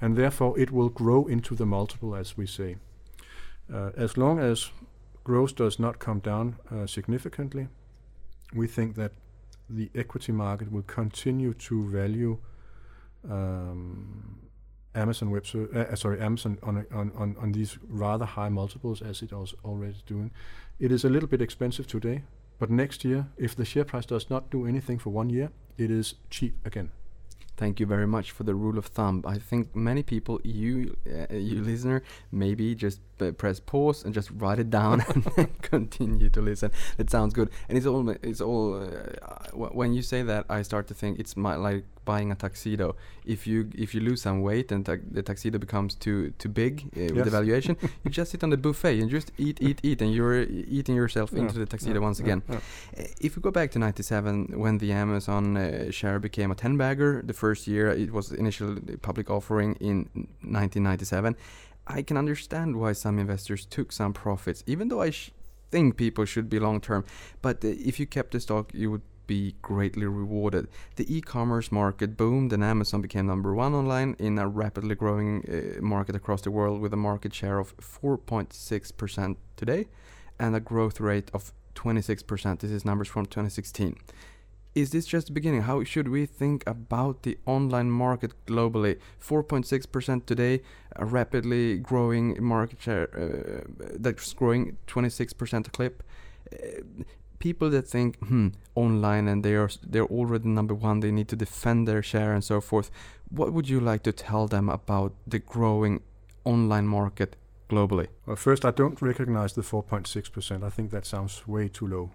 and therefore it will grow into the multiple as we say. Uh, as long as growth does not come down uh, significantly, we think that the equity market will continue to value um, Amazon Web Ser- uh, uh, sorry Amazon on, on on on these rather high multiples as it was already doing. It is a little bit expensive today, but next year, if the share price does not do anything for one year, it is cheap again. Thank you very much for the rule of thumb. I think many people, you, uh, you listener, maybe just uh, press pause and just write it down and continue to listen. That sounds good. And it's all, it's all. Uh, when you say that, I start to think it's my, like buying a tuxedo. If you if you lose some weight and tu- the tuxedo becomes too too big uh, with the valuation, you just sit on the buffet and just eat eat eat, and you're eating yourself Yeah, into the tuxedo yeah, once again. yeah. Uh, If we go back to 97, when the Amazon uh, share became a 10 bagger, the first year it was initial public offering in 1997, I can understand why some investors took some profits, even though I sh- think people should be long term. But uh, if you kept the stock, you would be greatly rewarded. The e commerce market boomed, and Amazon became number one online in a rapidly growing uh, market across the world with a market share of 4.6% today and a growth rate of 26%. This is numbers from 2016. Is this just the beginning? How should we think about the online market globally? 4.6% today, a rapidly growing market share uh, that's growing 26% a clip. Uh, people that think, hmm, online and they are they're already number one, they need to defend their share and so forth. What would you like to tell them about the growing online market globally? Well, first, I don't recognize the 4.6%. I think that sounds way too low.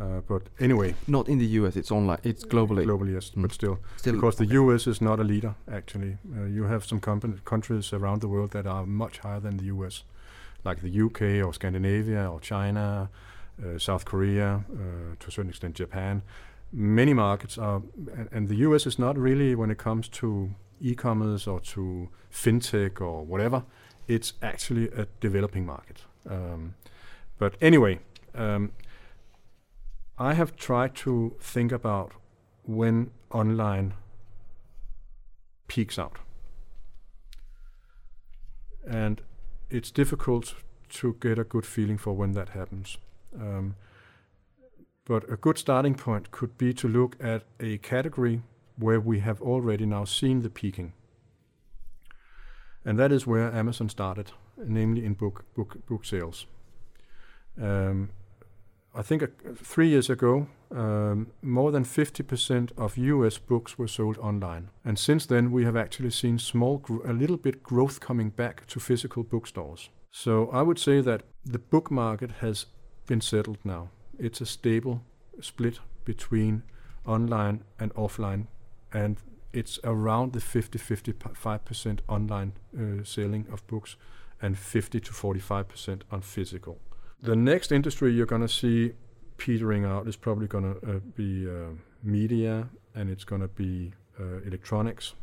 Uh, but anyway, Not in the US, it's online, it's globally. globally, yes, Mm. but still, Still, because the US is not a leader, actually. Uh, you have some countries around the world that are much higher than the US. like the UK or Scandinavia or China, South Korea, uh, to a certain extent Japan. Many markets are, and, and the US is not really when it comes to e-commerce or to fintech or whatever. It's actually a developing market. Um, but anyway, um, I have tried to think about when online peaks out. And it's difficult to get a good feeling for when that happens. Um, but a good starting point could be to look at a category where we have already now seen the peaking. And that is where Amazon started, namely in book book book sales. Um, I think uh, three years ago, um, more than 50% of US books were sold online. And since then, we have actually seen small, a little bit growth coming back to physical bookstores. So I would say that the book market has been settled now. It's a stable split between online and offline, and it's around the 50 55% online uh, selling of books and 50 to 45% on physical. The next industry you're going to see petering out is probably going to uh, be uh, media and it's going to be uh, electronics.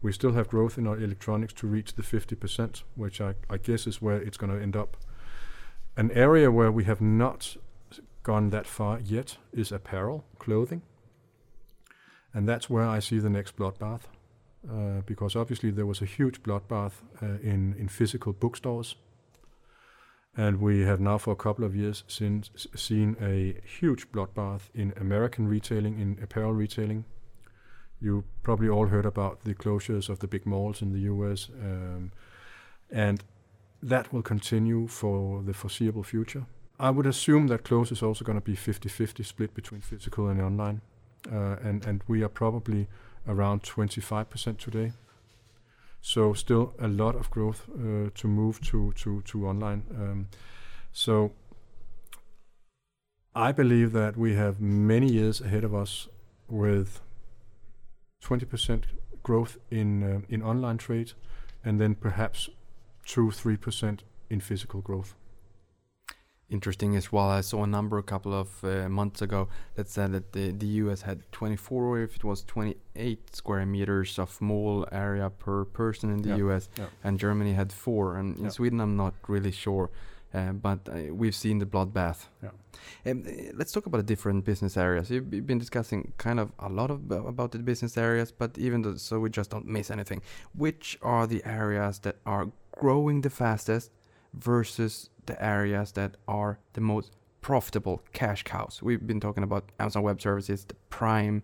We still have growth in our electronics to reach the 50%, which I, I guess is where it's going to end up. An area where we have not gone that far yet is apparel, clothing. And that's where I see the next bloodbath. Uh, because obviously there was a huge bloodbath uh, in, in physical bookstores and we have now, for a couple of years since, seen a huge bloodbath in American retailing, in apparel retailing. You probably all heard about the closures of the big malls in the US, um, and that will continue for the foreseeable future. I would assume that clothes is also going to be 50 50 split between physical and online, uh, and, and we are probably around 25% today. So still a lot of growth uh, to move to to to online. Um, so I believe that we have many years ahead of us with 20% growth in uh, in online trade, and then perhaps two three percent in physical growth interesting as well. I saw a number a couple of uh, months ago that said that the, the US had 24 or if it was 28 square meters of mall area per person in the Yeah, US, yeah. and Germany had four. And in Yeah. Sweden, I'm not really sure. Uh, but uh, we've seen the bloodbath. Yeah. Um, uh, let's talk about the different business areas. You've been discussing kind of a lot of about the business areas, but even though, so we just don't miss anything. Which are the areas that are growing the fastest versus the areas that are the most profitable cash cows? We've been talking about Amazon Web Services, the Prime.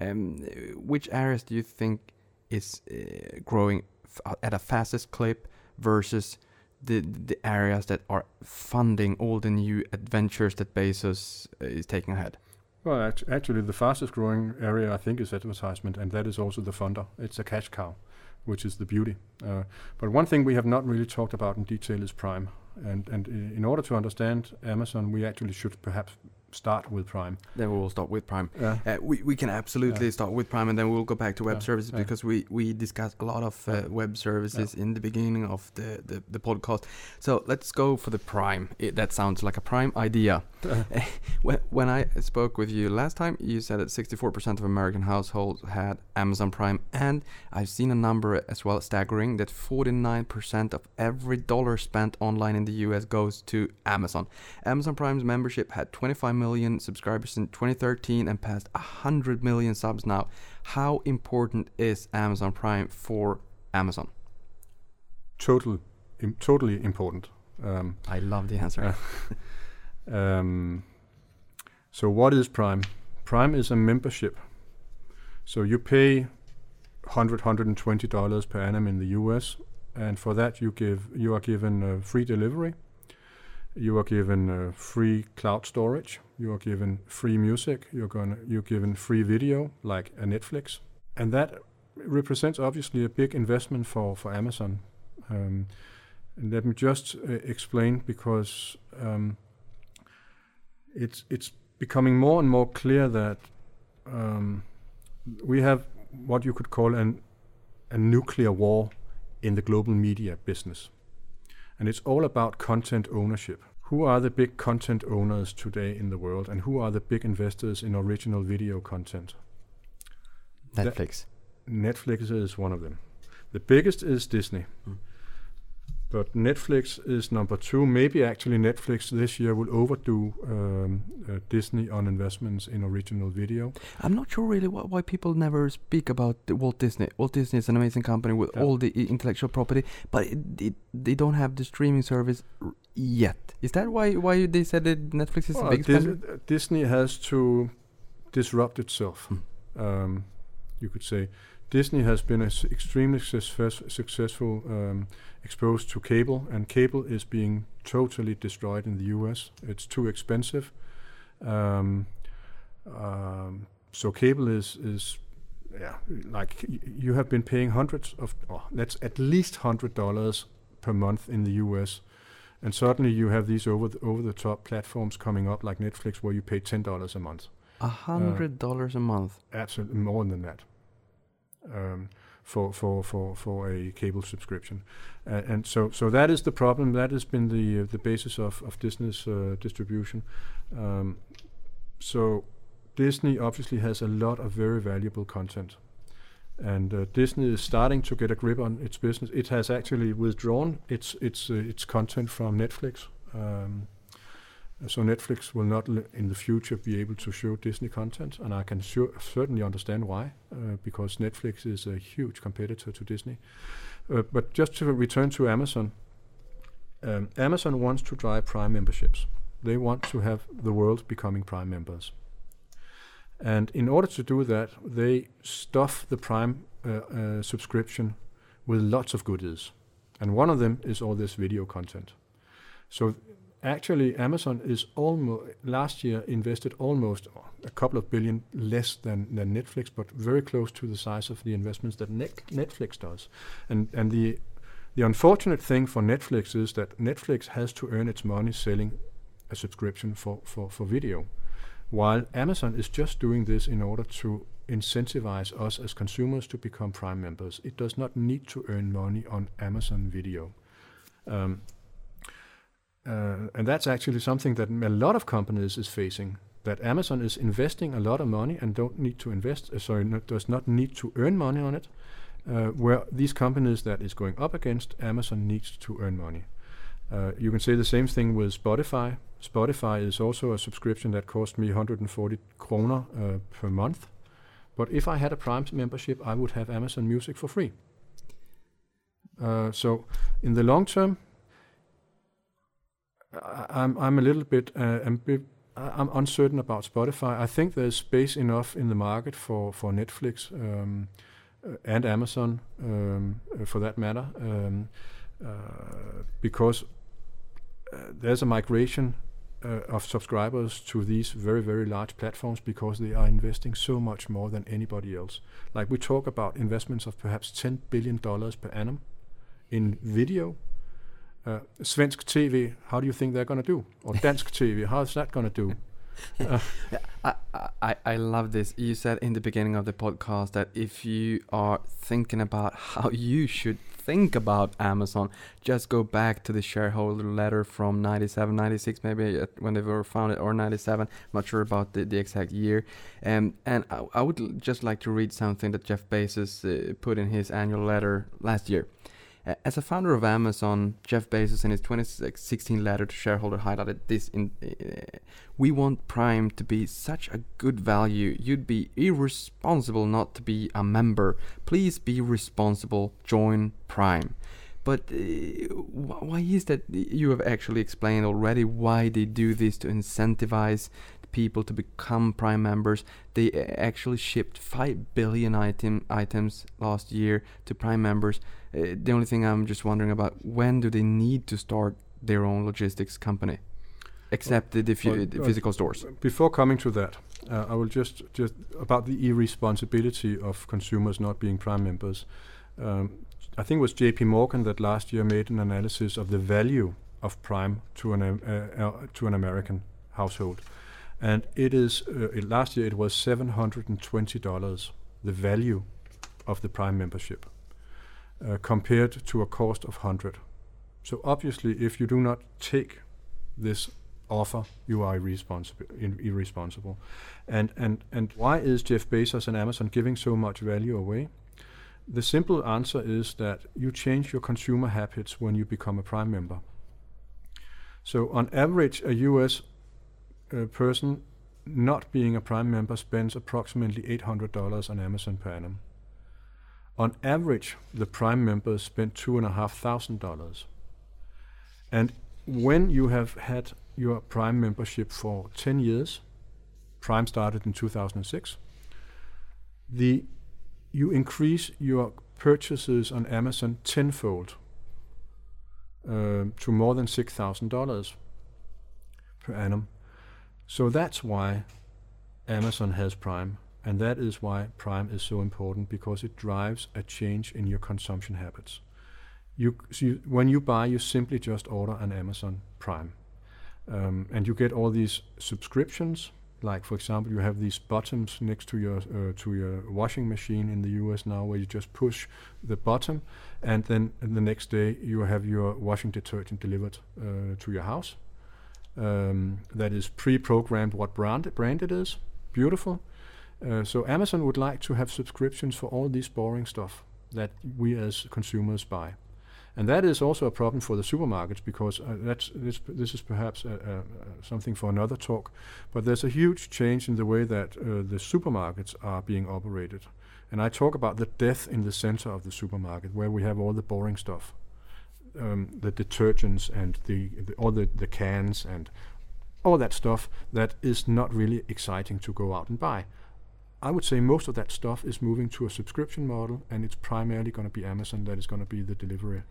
Um, which areas do you think is uh, growing f- at a fastest clip versus the the areas that are funding all the new adventures that Bezos uh, is taking ahead? Well, actually, the fastest growing area I think is advertisement, and that is also the funder. It's a cash cow, which is the beauty. Uh, but one thing we have not really talked about in detail is Prime. And and in order to understand Amazon, we actually should perhaps start with Prime. Then we will start with Prime. Yeah. Uh, we, we can absolutely Yeah. start with Prime and then we'll go back to web Yeah, services because we, we discussed a lot of uh, web services in the beginning of the, the, the podcast. So let's go for the Prime. It, that sounds like a Prime idea. when, when I spoke with you last time, you said that 64% of American households had Amazon Prime, and I've seen a number as well staggering that 49% of every dollar spent online in the US goes to Amazon. Amazon Prime's membership had 25 million subscribers in 2013 and passed 100 million subs now. How important is Amazon Prime for Amazon? Total, Im- totally important. Um, I love the answer. Um, so what is Prime? Prime is a membership. So you pay 100 120 dollars per annum in the US and for that you give you are given uh, free delivery. You are given uh, free cloud storage. You are given free music. You're gonna you're given free video like a Netflix, and that represents obviously a big investment for for Amazon. Um, and let me just uh, explain because um, it's it's becoming more and more clear that um, we have what you could call an a nuclear war in the global media business, and it's all about content ownership. Who are the big content owners today in the world, and who are the big investors in original video content? That- Netflix. Netflix is one of them. The biggest is Disney. Mm. But Netflix is number two. Maybe actually Netflix this year will overdo um, uh, Disney on investments in original video. I'm not sure really why, why people never speak about Walt Disney. Walt Disney is an amazing company with Yeah. all the intellectual property, but it, it, they don't have the streaming service r- yet. Is that why why they said that Netflix is Well, biggest Dis- uh, Disney has to disrupt itself. Hmm. Um, you could say Disney has been a s- extremely success- successful um, exposed to cable, and cable is being totally destroyed in the U.S. It's too expensive. Um, um, so cable is is yeah like y- you have been paying hundreds of oh, that's at least hundred dollars per month in the U.S. And suddenly you have these over the, over the top platforms coming up like Netflix where you pay ten dollars a month. A hundred dollars a month. Absolutely more than that. Um, for, for, for, for a cable subscription, uh, and so so that is the problem. That has been the uh, the basis of of Disney's uh, distribution. Um, so Disney obviously has a lot of very valuable content, and uh, Disney is starting to get a grip on its business. It has actually withdrawn its its uh, its content from Netflix. Um, so Netflix will not in the future be able to show Disney content, and I can sure, certainly understand why, uh, because Netflix is a huge competitor to Disney. Uh, but just to return to Amazon, um, Amazon wants to drive Prime memberships. They want to have the world becoming Prime members. And in order to do that, they stuff the Prime uh, uh, subscription with lots of goodies. And one of them is all this video content. So actually, Amazon is almost last year invested almost a couple of billion less than, than Netflix, but very close to the size of the investments that Net- Netflix does. And and the the unfortunate thing for Netflix is that Netflix has to earn its money selling a subscription for, for, for video, while Amazon is just doing this in order to incentivize us as consumers to become Prime members. It does not need to earn money on Amazon Video. Um, uh, and that's actually something that a lot of companies is facing. That Amazon is investing a lot of money and don't need to invest, uh, sorry, no, does not need to earn money on it. Uh, where these companies that is going up against Amazon needs to earn money. Uh, you can say the same thing with Spotify. Spotify is also a subscription that cost me 140 kroner uh, per month. But if I had a Prime membership, I would have Amazon Music for free. Uh, so, in the long term, I'm I'm a little bit uh, ambi- I'm uncertain about Spotify. I think there's space enough in the market for for Netflix um, uh, and Amazon, um, uh, for that matter, um, uh, because uh, there's a migration uh, of subscribers to these very very large platforms because they are investing so much more than anybody else. Like we talk about investments of perhaps 10 billion dollars per annum in video. Uh, svensk TV, how do you think they're going to do? Or dansk TV, how's that going to do? I, I, I love this. You said in the beginning of the podcast that if you are thinking about how you should think about Amazon, just go back to the shareholder letter from 97, 96, maybe uh, when they were founded, or 97. not sure about the, the exact year. Um, and I, I would just like to read something that Jeff Bezos uh, put in his annual letter last year. As a founder of Amazon, Jeff Bezos in his 2016 letter to shareholder highlighted this in uh, we want Prime to be such a good value. You'd be irresponsible not to be a member. Please be responsible. Join Prime. But uh, wh- why is that? You have actually explained already why they do this to incentivize people to become Prime members. They uh, actually shipped five billion item items last year to Prime members. Uh, the only thing I'm just wondering about when do they need to start their own logistics company? Except the, the, well, the well, physical stores. Before coming to that, uh, I will just just about the irresponsibility of consumers not being Prime members. Um, I think it was J.P. Morgan that last year made an analysis of the value of Prime to an uh, uh, to an American household, and it is uh, it, last year it was seven hundred and twenty dollars the value of the Prime membership uh, compared to a cost of hundred. So obviously, if you do not take this offer, you are irresponsible. irresponsible. And, and, and why is Jeff Bezos and Amazon giving so much value away? The simple answer is that you change your consumer habits when you become a Prime member. So, on average, a US uh, person not being a Prime member spends approximately $800 on Amazon per annum. On average, the Prime members spend $2,500. And when you have had your Prime membership for 10 years, Prime started in 2006, the, you increase your purchases on Amazon tenfold uh, to more than $6,000 per annum. So that's why Amazon has Prime, and that is why Prime is so important because it drives a change in your consumption habits. You, so you when you buy, you simply just order an Amazon Prime, um, and you get all these subscriptions. Like for example, you have these buttons next to your uh, to your washing machine in the U.S. now, where you just push the button, and then the next day you have your washing detergent delivered uh, to your house. Um, that is pre-programmed what brand brand it is. Beautiful. Uh, so Amazon would like to have subscriptions for all this boring stuff that we as consumers buy. And that is also a problem for the supermarkets because uh, that's, this, this is perhaps something for another talk. But there's a huge change in the way that uh, the supermarkets are being operated. And I talk about the death in the center of the supermarket where we have all the boring stuff. Um, the detergents and the, the all the, the cans and all that stuff that is not really exciting to go out and buy. I would say most of that stuff is moving to a subscription model, and it's primarily going to be Amazon that is going to be the delivery.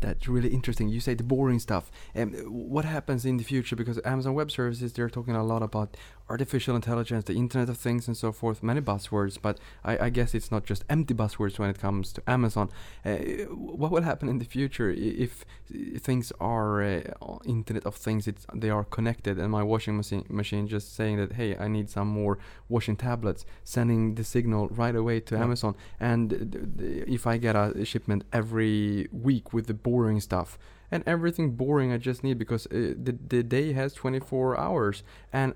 That's really interesting. You say the boring stuff. Um, what happens in the future? Because Amazon Web Services, they're talking a lot about artificial intelligence, the Internet of Things, and so forth. Many buzzwords, but I, I guess it's not just empty buzzwords when it comes to Amazon. Uh, what will happen in the future if things are uh, Internet of Things? It's they are connected, and my washing machine machine just saying that hey, I need some more washing tablets, sending the signal right away to yeah. Amazon. And if I get a shipment every week with the boring stuff and everything boring I just need because uh, the, the day has 24 hours and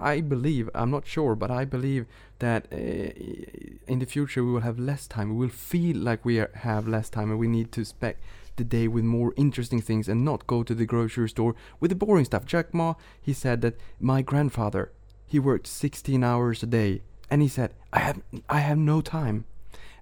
I believe, I'm not sure, but I believe that uh, in the future we will have less time. We will feel like we are, have less time and we need to spec the day with more interesting things and not go to the grocery store with the boring stuff. Jack Ma, he said that my grandfather, he worked 16 hours a day and he said, I have, I have no time.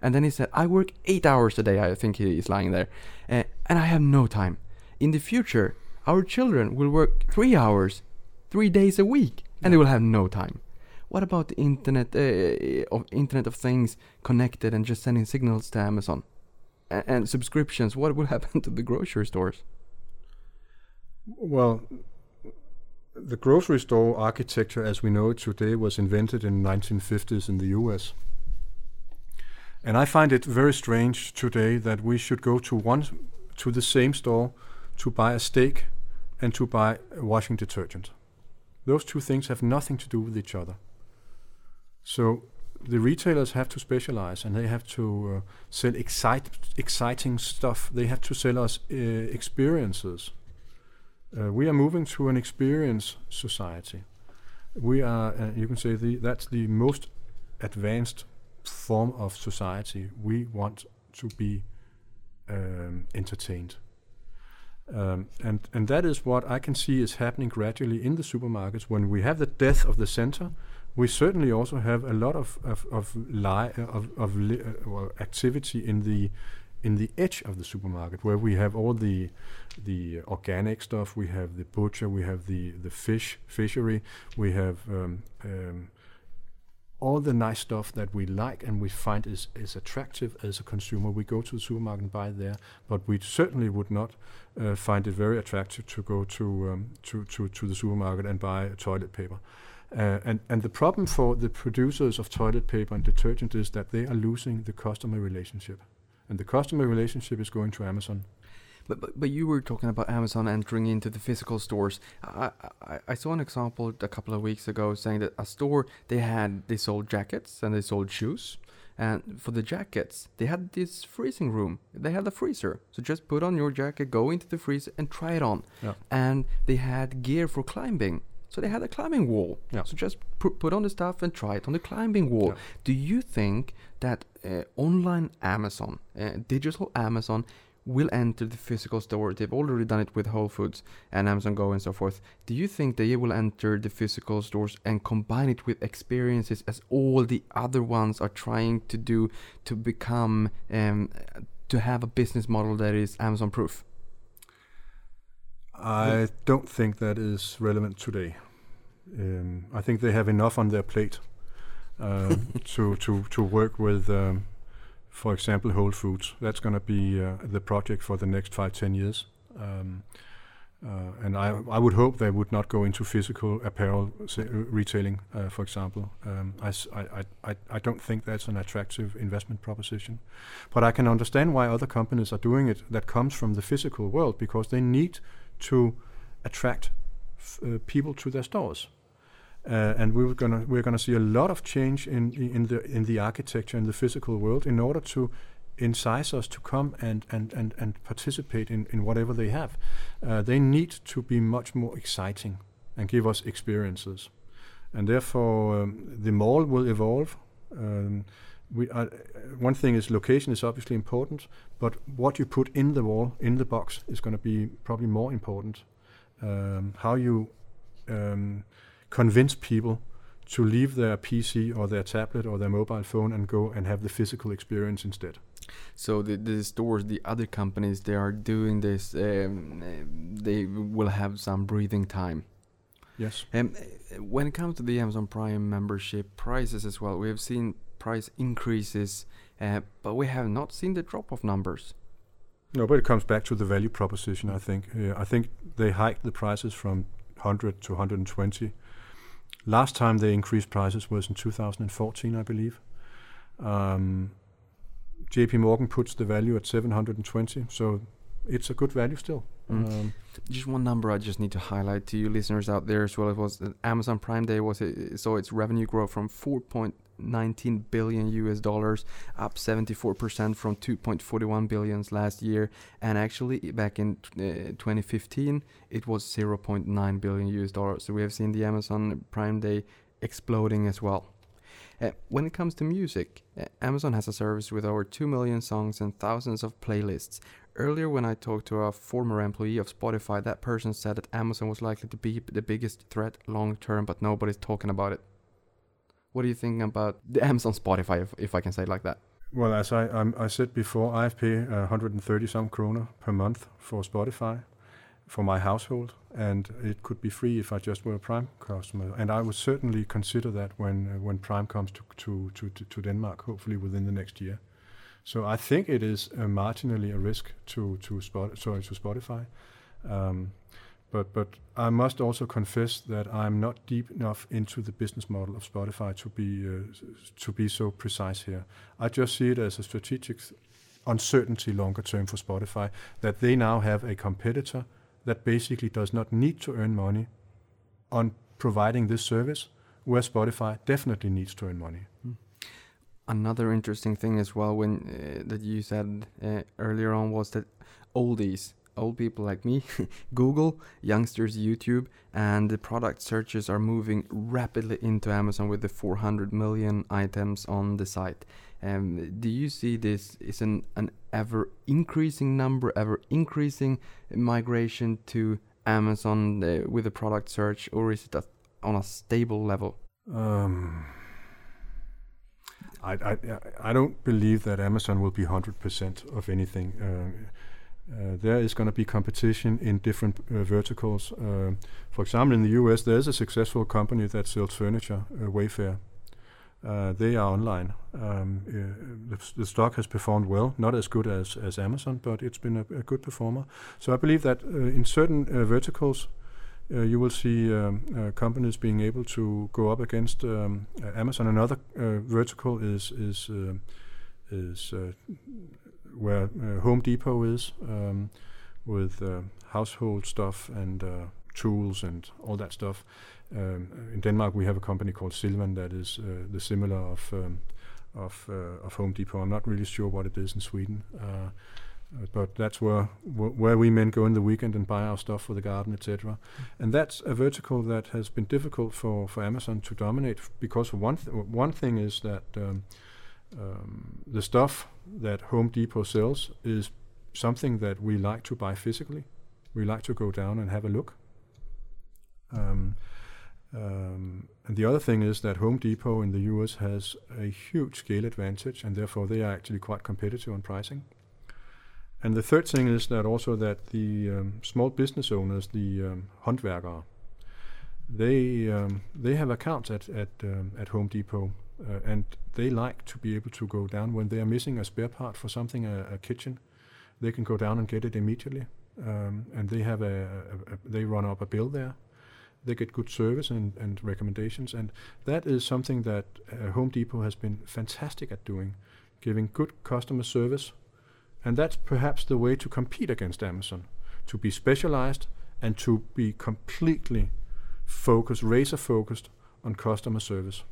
And then he said, I work 8 hours a day, I think he is lying there, uh, and I have no time. In the future, our children will work 3 hours, 3 days a week and they will have no time. What about the internet uh, of Internet of Things connected and just sending signals to Amazon A and subscriptions? What will happen to the grocery stores? Well, the grocery store architecture as we know it today was invented in the 1950s in the US. And I find it very strange today that we should go to one to the same store to buy a steak and to buy washing detergent. Those two things have nothing to do with each other. So the retailers have to specialize and they have to uh, sell excite, exciting stuff. They have to sell us uh, experiences. Uh, we are moving to an experience society. We are, uh, you can say, the, that's the most advanced form of society. We want to be um, entertained. Um, and and that is what I can see is happening gradually in the supermarkets. When we have the death of the center, we certainly also have a lot of of of, li- of, of li- uh, activity in the in the edge of the supermarket, where we have all the the organic stuff, we have the butcher, we have the the fish fishery, we have um, um, all the nice stuff that we like and we find is, is attractive as a consumer. We go to the supermarket and buy there, but we certainly would not uh, find it very attractive to go to, um, to, to, to the supermarket and buy toilet paper. Uh, and, and the problem for the producers of toilet paper and detergent is that they are losing the customer relationship. And the customer relationship is going to Amazon. But, but, but you were talking about Amazon entering into the physical stores. I, I, I saw an example a couple of weeks ago saying that a store they had they sold jackets and they sold shoes, And for the jackets, they had this freezing room. They had a freezer. So just put on your jacket, go into the freezer, and try it on. Yeah. And they had gear for climbing. So they had a climbing wall. Yeah. So just pu- put on the stuff and try it on the climbing wall. Yeah. Do you think that uh, online Amazon, uh, digital Amazon, will enter the physical store? They've already done it with Whole Foods and Amazon Go and so forth. Do you think they will enter the physical stores and combine it with experiences as all the other ones are trying to do to become um, to have a business model that is Amazon proof? I don't think that is relevant today. Um, I think they have enough on their plate uh, to to to work with, um, for example, Whole Foods. That's going to be uh, the project for the next five ten years. Um, uh, and I, I would hope they would not go into physical apparel sa- retailing, uh, for example. Um, I- I- I- I don't think that's an attractive investment proposition. But I can understand why other companies are doing it that comes from the physical world because they need to attract f- uh, people to their stores. Uh, and we're gonna we're gonna see a lot of change in in the in the architecture in the physical world in order to incise us to come and and and, and participate in, in whatever they have. Uh, they need to be much more exciting and give us experiences, and therefore um, the mall will evolve. Um, we are, one thing is location is obviously important, but what you put in the wall in the box is going to be probably more important. Um, how you um, convince people to leave their PC or their tablet or their mobile phone and go and have the physical experience instead. So the, the stores, the other companies, they are doing this. Um, uh, they will have some breathing time. Yes. Um, when it comes to the Amazon Prime membership prices as well, we have seen price increases, uh, but we have not seen the drop of numbers. No, but it comes back to the value proposition. I think. Uh, I think they hiked the prices from 100 to 120. Last time they increased prices was in 2014, I believe. Um, J.P. Morgan puts the value at 720, so it's a good value still. Mm. Um, Just one number I just need to highlight to you listeners out there as well. It was Amazon Prime Day was uh, saw its revenue grow from 4.19 billion US dollars, up 74% from 2.41 billions last year, and actually back in uh, 2015 it was 0.9 billion US dollars. So we have seen the Amazon Prime Day exploding as well. Uh, when it comes to music, uh, Amazon has a service with over 2 million songs and thousands of playlists. Earlier, when I talked to a former employee of Spotify, that person said that Amazon was likely to be the biggest threat long term, but nobody's talking about it. What do you think about the Amazon Spotify, if, if I can say it like that? well, as I um, I said before, I pay uh, 130 some kroner per month for Spotify for my household, and it could be free if I just were a Prime customer. And I would certainly consider that when uh, when Prime comes to, to to to to Denmark, hopefully within the next year. So I think it is uh, marginally a risk to to spot sorry to Spotify. Um, but but I must also confess that I'm not deep enough into the business model of Spotify to be uh, to be so precise here. I just see it as a strategic uncertainty longer term for Spotify that they now have a competitor that basically does not need to earn money on providing this service, where Spotify definitely needs to earn money. Another interesting thing as well, when uh, that you said uh, earlier on, was that oldies, old people like me, Google, youngsters, YouTube, and the product searches are moving rapidly into Amazon with the 400 million items on the site. Um, do you see this is an, an ever increasing number, ever increasing migration to Amazon uh, with the product search, or is it a, on a stable level? Um, I, I, I don't believe that Amazon will be 100% of anything. Uh, uh, there is going to be competition in different uh, verticals. Uh, for example, in the US, there is a successful company that sells furniture, uh, Wayfair. Uh, they are online. Um, uh, the, the stock has performed well, not as good as, as Amazon, but it's been a, a good performer. So I believe that in certain verticals, you will see um, companies being able to go up against um, Amazon. Another vertical is is is where uh, Home Depot is um, with uh, household stuff and uh, tools and all that stuff. Um, in Denmark, we have a company called Silvan that is uh, the similar of um, of uh, of Home Depot. I'm not really sure what it is in Sweden, uh, but that's where wh- where we men go in the weekend and buy our stuff for the garden, etc. And that's a vertical that has been difficult for, for Amazon to dominate because one th- one thing is that um, um, the stuff that Home Depot sells is something that we like to buy physically. We like to go down and have a look. Um, um, and the other thing is that Home Depot in the US has a huge scale advantage, and therefore they are actually quite competitive on pricing. And the third thing is that also that the um, small business owners, the um, they um, they have accounts at at um, at Home Depot, uh, and they like to be able to go down when they are missing a spare part for something, a, a kitchen. They can go down and get it immediately, um, and they have a, a, a they run up a bill there. They get good service and, and recommendations, and that is something that uh, Home Depot has been fantastic at doing, giving good customer service, and that's perhaps the way to compete against Amazon, to be specialized and to be completely focused, razor focused on customer service.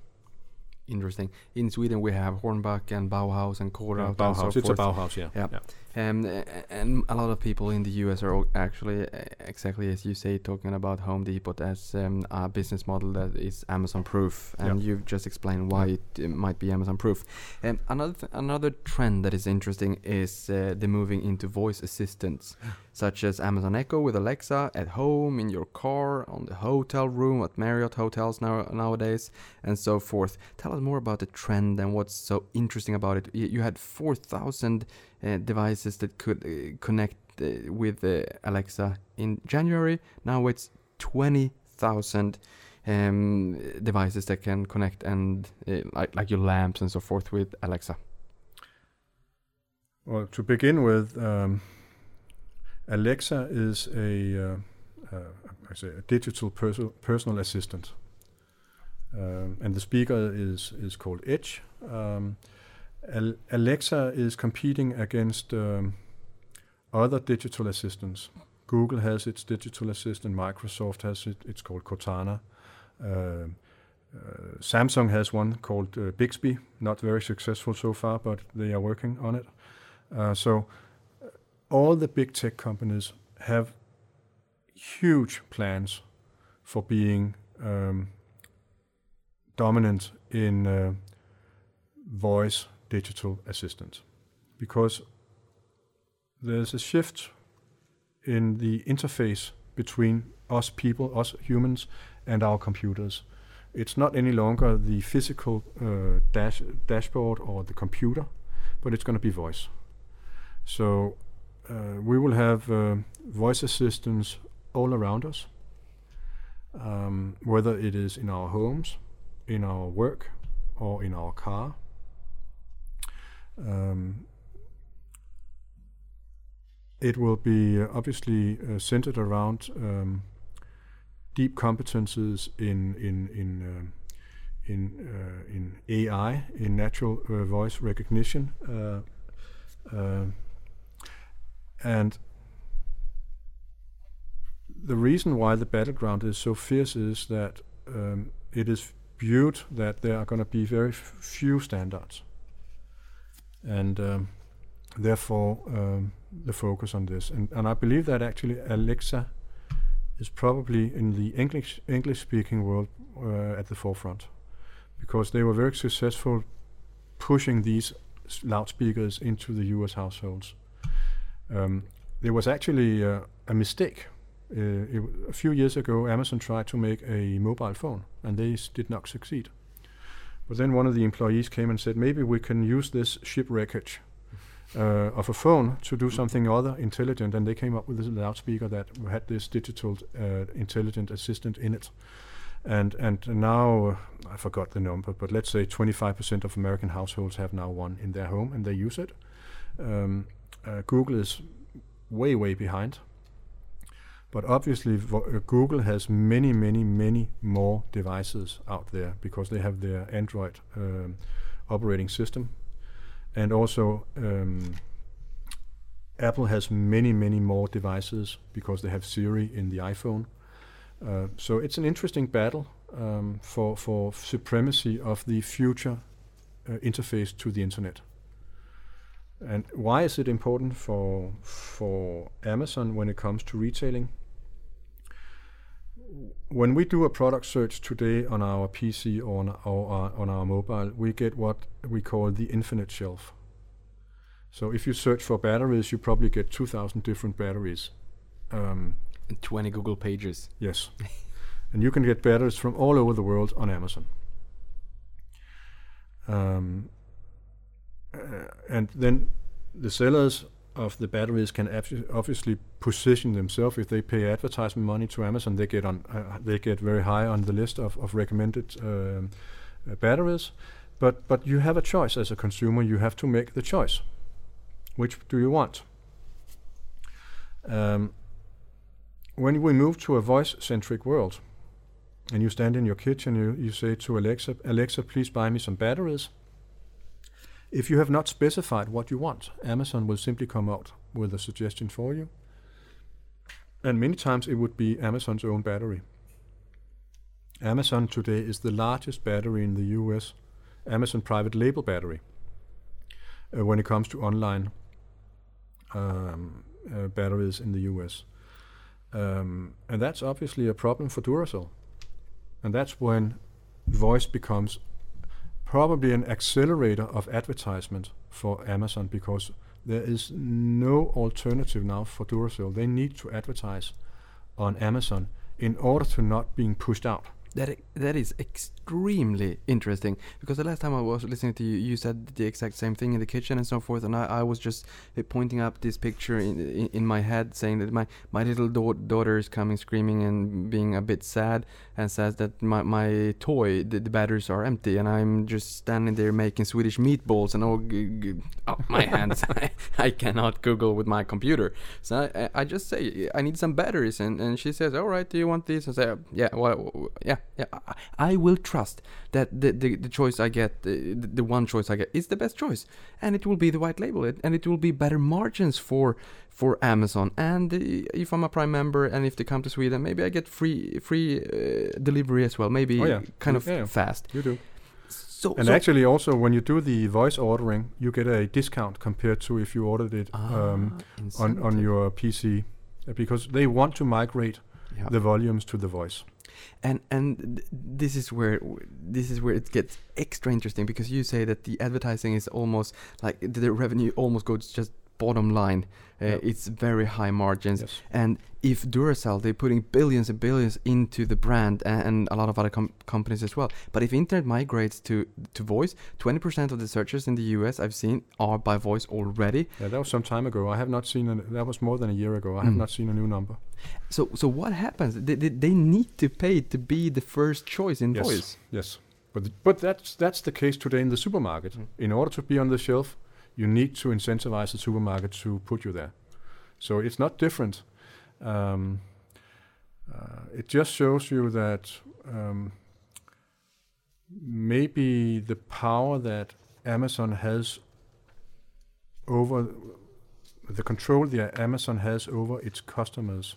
Interesting. In Sweden, we have Hornbach and Bauhaus and K-Rauta Yeah, and Bauhaus. so it's a forth. Bauhaus, yeah. Yeah. Um, and a lot of people in the US are actually exactly as you say, talking about Home Depot as um, a business model that is Amazon proof, and you've just explained why it uh, might be Amazon proof. Um, another th- another trend that is interesting is uh, the moving into voice assistants, such as Amazon Echo with Alexa at home, in your car, on the hotel room at Marriott hotels now nowadays, and so forth. Tell us more about the trend and what's so interesting about it. Y- You had four thousand uh, devices that could uh, connect uh, with uh, Alexa in January. Now it's 20,000 um, devices that can connect and uh, like, like your lamps and so forth with Alexa. Well, to begin with, um, Alexa is a, uh, uh, I say a digital perso- personal assistant, um, and the speaker is is called Edge. Um, Al- Alexa is competing against um, other digital assistants. Google has its digital assistant. Microsoft has it. It's called Cortana. Um uh, Samsung has one called uh, Bixby. Not very successful so far, but they are working on it. Uh, so uh, all the big tech companies have huge plans for being um, dominant in uh, voice digital assistants because there's a shift in the interface between us people, us humans, and our computers. It's not any longer the physical uh, dash dashboard or the computer, but it's going to be voice. So uh, we will have uh, voice assistants all around us, um, whether it is in our homes, in our work, or in our car. Um, it will be uh, obviously uh, centered around um, deep competences in in in um, in uh, in AI, in natural voice recognition, and the reason why the battleground is so fierce is that um, it is viewed that there are going to be very few standards, and um, therefore um, the focus on this. And, and I believe that actually Alexa is probably in the English English speaking world uh, at the forefront because they were very successful pushing these loudspeakers into the US households. Um, there was actually uh, a mistake. Uh, few years ago, Amazon tried to make a mobile phone, and they s- did not succeed. But then one of the employees came and said, maybe we can use this ship wreckage uh, of a phone to do something other intelligent, and they came up with this loudspeaker that had this digital uh, intelligent assistant in it. And and now uh, I forgot the number, but let's say 25% of American households have now one in their home, and they use it. Um, uh, Google is way way behind, but obviously uh, Google has many many many more devices out there because they have their Android um, operating system and also um, Apple has many, many more devices because they have Siri in the iPhone. Uh, so it's an interesting battle um, for for supremacy of the future uh, interface to the internet. And why is it important for for Amazon when it comes to retailing? When we do a product search today on our PC or on our, on our mobile, we get what we call the infinite shelf. So if you search for batteries, you probably get 2,000 different batteries. Um, And 20 Google pages. Yes. and you can get batteries from all over the world on Amazon. Um, and then the sellers of the batteries can obviously position themselves. If they pay advertisement money to Amazon, they get on uh, they get very high on the list of, of recommended um, uh, batteries. But but you have a choice as a consumer. You have to make the choice. Which do you want? Um, when we move to a voice-centric world, and you stand in your kitchen, you, you say to Alexa, Alexa, please buy me some batteries. If you have not specified what you want, Amazon will simply come out with a suggestion for you. And many times it would be Amazon's own battery. Amazon today is the largest battery in the US, Amazon private label battery, uh, when it comes to online um, uh, batteries in the US. Um, and that's obviously a problem for Duracell. And that's when voice becomes probably an accelerator of advertisement for Amazon because there is no alternative now for Duracell. They need to advertise on Amazon in order to not being pushed out. That that is extremely interesting because the last time I was listening to you, you said the exact same thing in the kitchen and so forth, and I, I was just uh, pointing up this picture in, in in my head, saying that my my little dau- daughter is coming screaming and being a bit sad, and says that my my toy the, the batteries are empty, and I'm just standing there making Swedish meatballs, and oh, g- g- oh my hands, I, I cannot Google with my computer, so I, I- I just say I need some batteries, and, and she says, all right, do you want these? I say, yeah, well, yeah, yeah. I, I will trust that the, the, the choice I get, the, the one choice I get, is the best choice, and it will be the white label, it, and it will be better margins for for Amazon. And uh, if I'm a Prime member, and if they come to Sweden, maybe I get free free uh, delivery as well. Maybe Oh, yeah. kind of Yeah, yeah. fast. You do. So And so- actually, also when you do the voice ordering, you get a discount compared to if you ordered it um, Ah, on on your PC, because they want to migrate Yeah. the volumes to the voice. And and this is where this is where it gets extra interesting because you say that the advertising is almost like the revenue almost goes just bottom line uh, Yep. it's very high margins Yes. and if Duracell they're putting billions and billions into the brand a- and a lot of other com- companies as well but if internet migrates to to voice 20% of the searches in the US I've seen are by voice already Yeah, that was some time ago. I have not seen. An, that was more than a year ago. I have Mm. not seen a new number. so so what happens they, they, they need to pay to be the first choice in Yes. voice Yes, but th- but that's that's the case today in the supermarket. Mm. In order to be on the shelf, you need to incentivize the supermarket to put you there. So it's not different. Um, uh, it just shows you that um, maybe the power that Amazon has over the control that Amazon has over its customers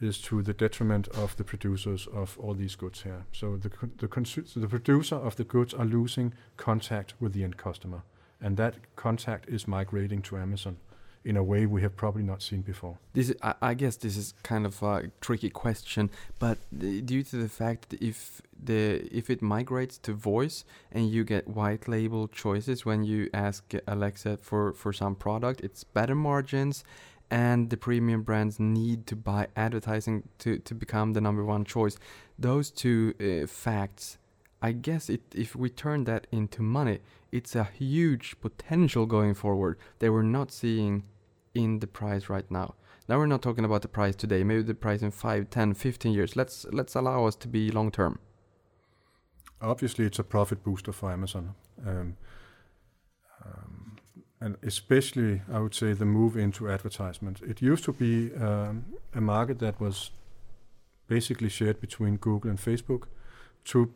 is to the detriment of the producers of all these goods here. So the the so the producer of the goods are losing contact with the end customer, and that contact is migrating to Amazon in a way we have probably not seen before. This is, I, I guess this is kind of a tricky question, but due to the fact that if the if it migrates to voice and you get white label choices when you ask Alexa for for some product, it's better margins, and the premium brands need to buy advertising to to become the number one choice. Those two uh, facts. I guess it, if we turn that into money, it's a huge potential going forward that we're not seeing in the price right now. Now we're not talking about the price today, maybe the price in 5, 10, 15 years. Let's let's allow us to be long term. Obviously, it's a profit booster for Amazon, um, um, and especially I would say the move into advertisement. It used to be um, a market that was basically shared between Google and Facebook. Two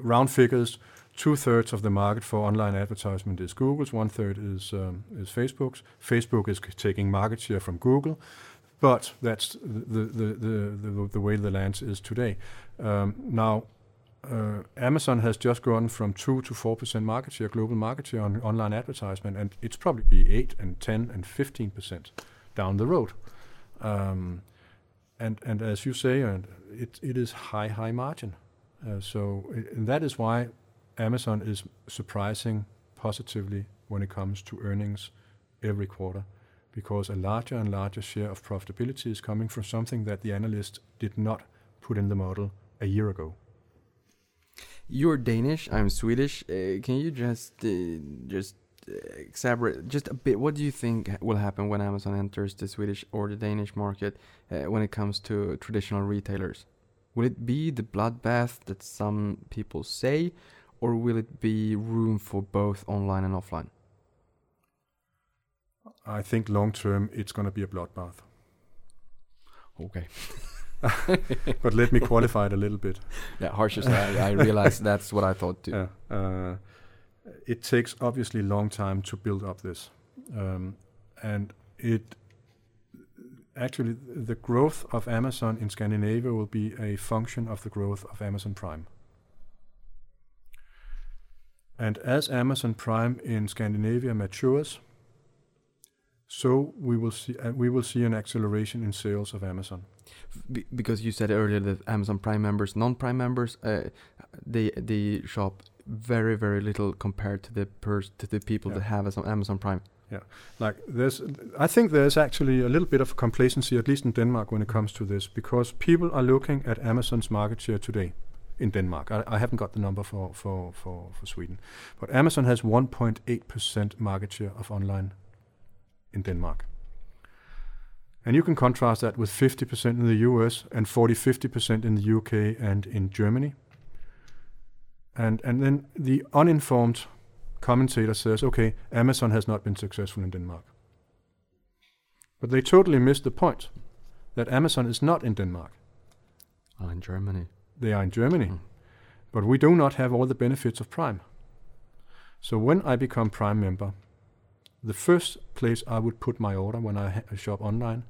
round figures: two thirds of the market for online advertisement is Google's, one third is um, is Facebook's. Facebook is taking market share from Google, but that's the the the the, the way the land is today. Um, now uh, Amazon has just gone from 2 to 4% market share, global market share on online advertisement, and it's probably be 8 and 10 and 15% down the road. Um, and, and as you say, and it, it is high, high margin. Uh, so that is why Amazon is surprising positively when it comes to earnings every quarter, because a larger and larger share of profitability is coming from something that the analyst did not put in the model a year ago. You're Danish. I'm Swedish. Uh, can you just uh, just uh, elaborate just a bit? What do you think will happen when Amazon enters the Swedish or the Danish market uh, when it comes to traditional retailers? Will it be the bloodbath that some people say, or will it be room for both online and offline? I think long term it's going to be a bloodbath. Okay. But let me qualify it a little bit. Yeah, harsh I, I realize that's what I thought too. Yeah, uh, it takes obviously long time to build up this, um, and it actually the growth of Amazon in Scandinavia will be a function of the growth of Amazon Prime. And as Amazon Prime in Scandinavia matures, so we will see uh, we will see an acceleration in sales of Amazon. Be- because you said earlier that Amazon Prime members, non-Prime members, uh, they they shop very very little compared to the pers- to the people Yeah. that have Amazon- Amazon Prime. Yeah. Like there's i think there's actually a little bit of complacency at least in denmark when it comes to this because people are looking at amazon's market share today in denmark i, I haven't got the number for, for, for, for sweden but amazon has 1.8% market share of online in denmark and you can contrast that with 50% in the us and 40 50% in the uk and in germany and, and then the uninformed commentator says, okay, Amazon has not been successful in Denmark. But they totally missed the point that Amazon is not in Denmark. Oh, in Germany. They are in Germany. Mm. But we do not have all the benefits of Prime. So when I become Prime member, the first place I would put my order when I ha- shop online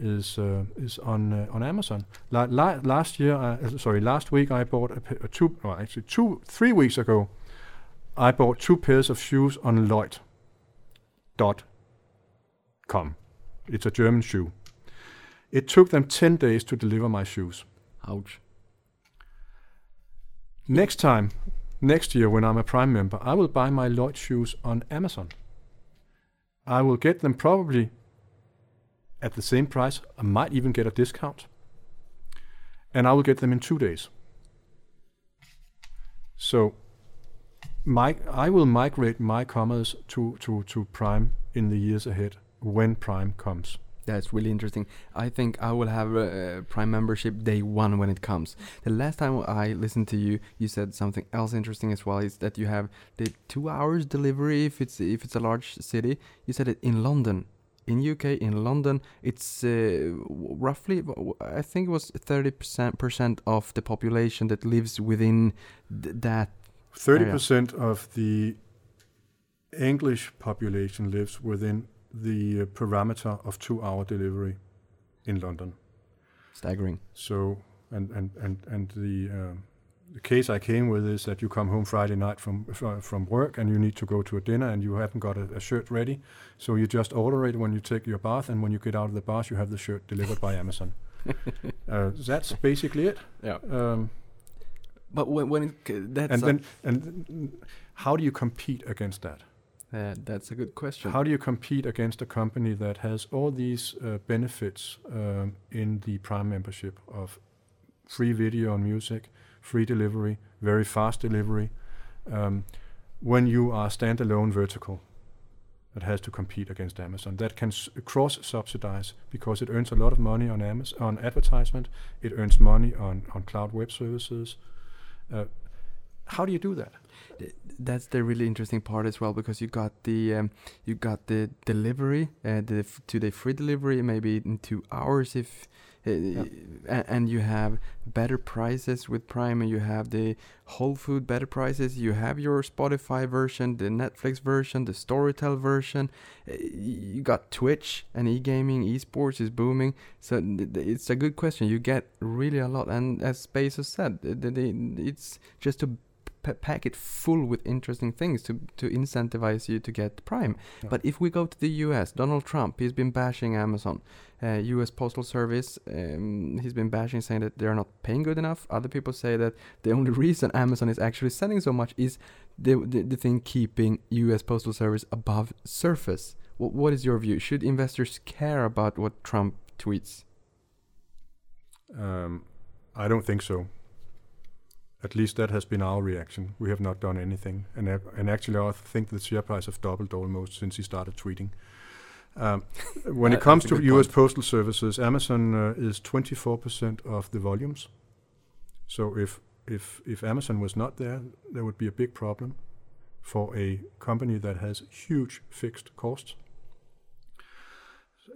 is uh, is on uh, on Amazon. La- la- last year, I, uh, sorry, last week I bought a, a two, or actually two, three weeks ago, I bought two pairs of shoes on Lloyd. Dot com. It's a German shoe. It took them ten days to deliver my shoes. Ouch. Next time, next year when I'm a Prime member, I will buy my Lloyd shoes on Amazon. I will get them probably at the same price. I might even get a discount. And I will get them in two days. So my, I will migrate my commerce to, to, to Prime in the years ahead when Prime comes. That's really interesting. I think I will have a, a Prime membership day one when it comes. The last time I listened to you, you said something else interesting as well. Is that you have the two hours delivery if it's if it's a large city. You said it in London, in UK, in London. It's uh, roughly, I think it was thirty percent percent of the population that lives within th- that. Thirty percent of the English population lives within the uh, parameter of two-hour delivery in London. Staggering. So, and and and and the um, the case I came with is that you come home Friday night from from work and you need to go to a dinner and you haven't got a, a shirt ready, so you just order it when you take your bath and when you get out of the bath you have the shirt delivered by Amazon. Uh, that's basically it. Yeah. Um, But when when it, that's and then and how do you compete against that? uh, that's a good question. How do you compete against a company that has all these uh, benefits um, in the Prime membership of free video and music, free delivery, very fast delivery, um, when you are standalone vertical that has to compete against Amazon that can s- cross subsidize because it earns a lot of money on Amazon on advertisement, it earns money on on cloud web services. Uh, how do you do that? that's the really interesting part as well because you got the um, you got the delivery, uh, the f- two-day free delivery, maybe in two hours if. Uh, and you have better prices with Prime, and you have the Whole Food better prices. You have your Spotify version, the Netflix version, the Storytel version. Uh, you got Twitch and e-gaming, esports is booming. So it's a good question. You get really a lot, and as Bezos said, it's just to pack it full with interesting things to to incentivize you to get Prime. Yeah. But if we go to the U.S., Donald Trump, he's been bashing Amazon, U.S. Postal Service. Um, he's been bashing, saying that they're not paying good enough. Other people say that the only reason Amazon is actually sending so much is the the, the thing keeping U.S. Postal Service above surface. Wh- what is your view? Should investors care about what Trump tweets? Um, I don't think so. At least that has been our reaction. We have not done anything, and and actually, I think the share price have doubled almost since he started tweeting. Um, when it comes to U.S. point. Postal Services, Amazon uh, is 24% of the volumes. So if if if Amazon was not there, there would be a big problem for a company that has huge fixed costs.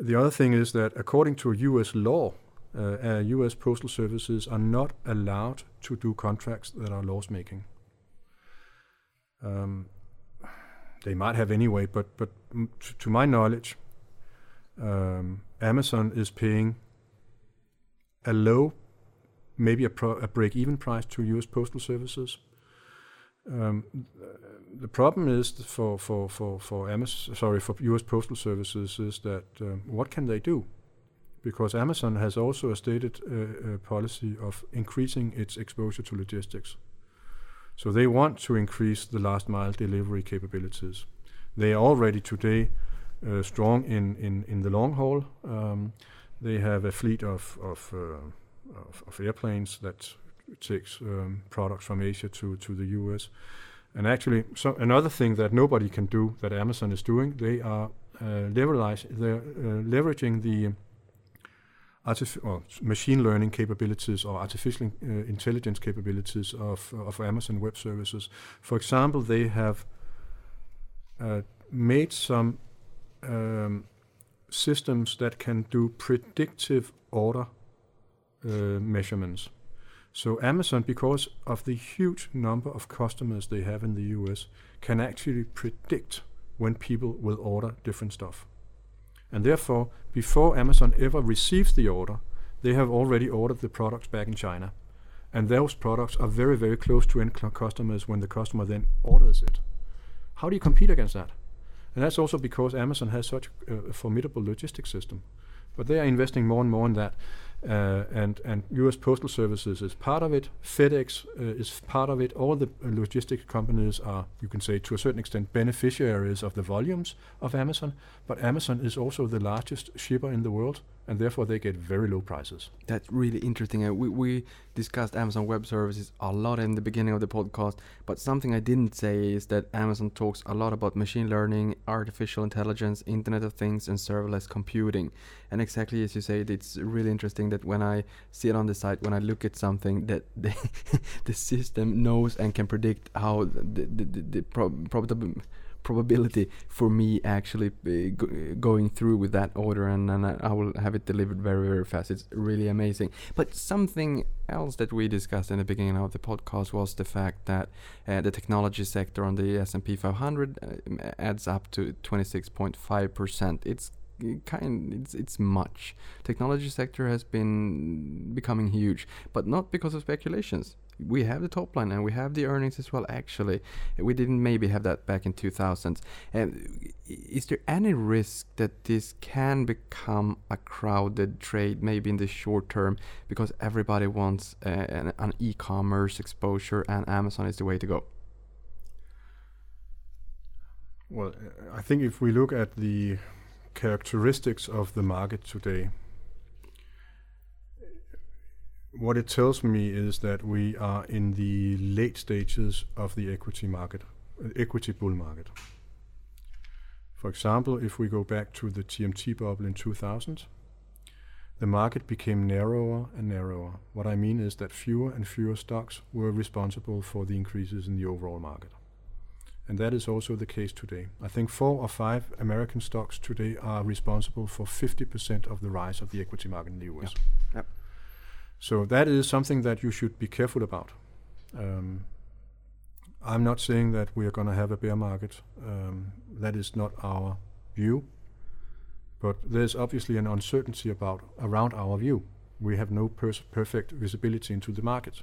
The other thing is that according to U.S. law, uh, U.S. postal services are not allowed to do contracts that are loss-making. Um, they might have anyway, but but to my knowledge, um, Amazon is paying a low, maybe a, a break-even price to U.S. postal services. Um, the problem is for for for for Amazon, sorry, for U.S. postal services is that um, what can they do? Because Amazon has also a stated uh, uh, policy of increasing its exposure to logistics. So they want to increase the last mile delivery capabilities. They are already today strong in, in, in the long haul. Um, they have a fleet of of, uh, of, of airplanes that takes um, products from Asia to, to the US. And actually, so another thing that nobody can do that Amazon is doing, they are uh, they're uh, leveraging the artifi- or machine learning capabilities or artificial uh, intelligence capabilities of, of Amazon Web Services. For example, they have uh, made some um, systems that can do predictive order uh, measurements. So Amazon, because of the huge number of customers they have in the US, can actually predict when people will order different stuff. And therefore, before Amazon ever receives the order, they have already ordered the products back in China. And those products are very, very close to end customers when the customer then orders it. How do you compete against that? And that's also because Amazon has such a, formidable logistics system. But they are investing more and more in that. Uh, and, and US Postal Services is part of it. FedEx uh, is part of it. All the uh, logistics companies are, you can say, to a certain extent, beneficiaries of the volumes of Amazon. But Amazon is also the largest shipper in the world, and therefore they get very low prices. That's really interesting. Uh, we, we discussed Amazon Web Services a lot in the beginning of the podcast, but something I didn't say is that Amazon talks a lot about machine learning, artificial intelligence, Internet of Things, and serverless computing. And exactly as you say, it's really interesting that when I see it on the site, when I look at something, that the, the system knows and can predict how the, the, the, the prob- probability for me actually uh, go- going through with that order and, and I, I will have it delivered very very fast. It's really amazing. But something else that we discussed in the beginning of the podcast was the fact that uh, the technology sector on the S&P 500 uh, adds up to 26.5% it's kind it's it's much. Technology sector has been becoming huge but not because of speculations. We have the top line and we have the earnings as well actually. We didn't maybe have that back in 2000s and is there any risk that this can become a crowded trade maybe in the short term because everybody wants uh, an, an e-commerce exposure and amazon is the way to go? Well, I think if we look at the characteristics of the market today, what it tells me is that we are in the late stages of the equity market, equity bull market. For example, if we go back to the TMT bubble in 2000, the market became narrower and narrower. What I mean is that fewer and fewer stocks were responsible for the increases in the overall market. And that is also the case today. I think four or five American stocks today are responsible for 50% of the rise of the equity market in the US. Yep. So that is something that you should be careful about. Um, I'm not saying that we are going to have a bear market. Um, that is not our view. But there's obviously an uncertainty about around our view. We have no perfect visibility into the market.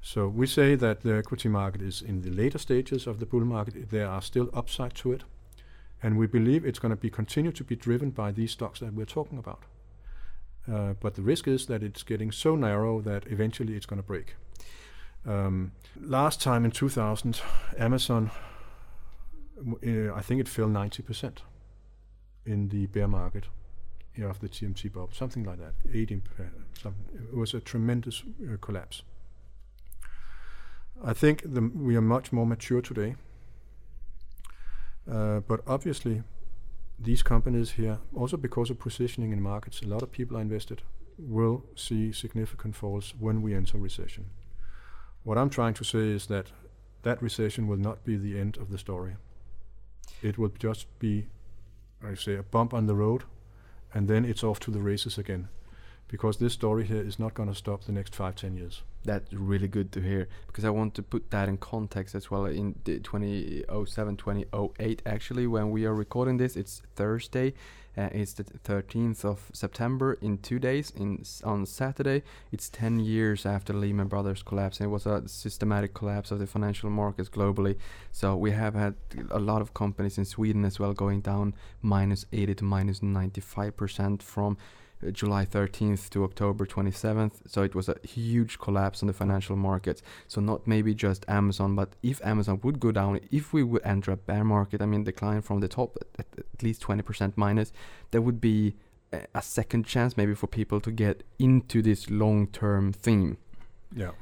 So we say that the equity market is in the later stages of the bull market. There are still upside to it, and we believe it's going to be continue to be driven by these stocks that we're talking about. Uh, but the risk is that it's getting so narrow that eventually it's going to break. Um, last time in 2000, Amazon, uh, I think it fell 90% in the bear market of the TMT bubble, something like that. 18, uh, something. It was a tremendous uh, collapse. I think the, we are much more mature today. Uh, but obviously, these companies here, also because of positioning in markets, a lot of people are invested, will see significant falls when we enter recession. What I'm trying to say is that that recession will not be the end of the story. It will just be, I say, a bump on the road, and then it's off to the races again. Because this story here is not going to stop the next five, ten years. That's really good to hear because I want to put that in context as well. In 2007, 2008, actually, when we are recording this, it's Thursday. Uh, it's the 13th of September. In two days, in on Saturday, it's 10 years after Lehman Brothers collapse. And it was a systematic collapse of the financial markets globally. So we have had a lot of companies in Sweden as well going down minus 80 to minus 95 percent from July 13th to October 27th. So it was a huge collapse on the financial markets. So not maybe just Amazon, but if Amazon would go down, if we would enter a bear market, I mean decline from the top at, at, least 20% minus, there would be a, a second chance maybe for people to get into this long-term theme. Yeah.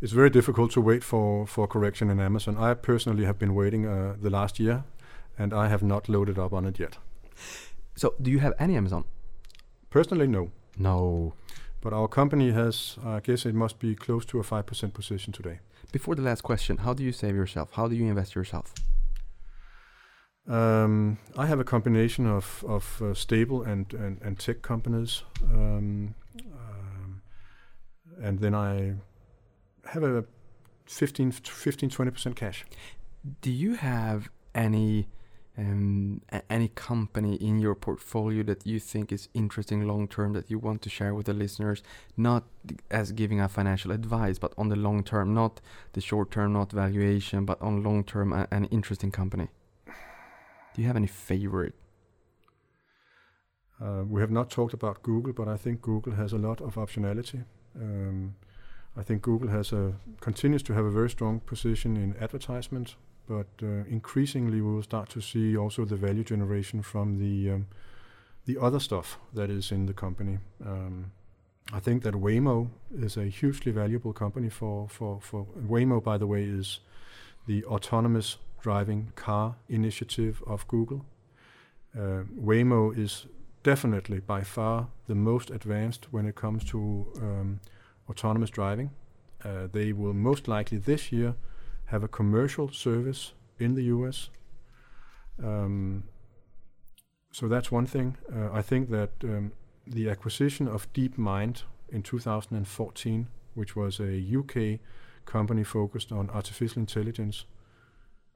It's very difficult to wait for, for correction in Amazon. I personally have been waiting uh, the last year, and I have not loaded up on it yet. So do you have any Amazon? Personally, no. No. But our company has, I guess it must be close to a 5% position today. Before the last question, how do you save yourself? How do you invest yourself? Um, I have a combination of, of uh, stable and, and, and tech companies. Um, um, and then I have a 15, 15 20% cash. Do you have any um, any company in your portfolio that you think is interesting long term that you want to share with the listeners, not as giving a financial advice, but on the long term, not the short term, not valuation, but on long term, a- an interesting company? Do you have any favorite? Uh, we have not talked about Google, but I think Google has a lot of optionality. Um, I think Google has a continues to have a very strong position in advertisement, but uh, increasingly we will start to see also the value generation from the um, the other stuff that is in the company. Um, I think that Waymo is a hugely valuable company for for for Waymo. By the way, is the autonomous driving car initiative of Google. Uh, Waymo is definitely by far the most advanced when it comes to um, autonomous driving. Uh, they will most likely this year have a commercial service in the US. Um, so that's one thing. Uh, I think that um, the acquisition of DeepMind in 2014, which was a UK company focused on artificial intelligence,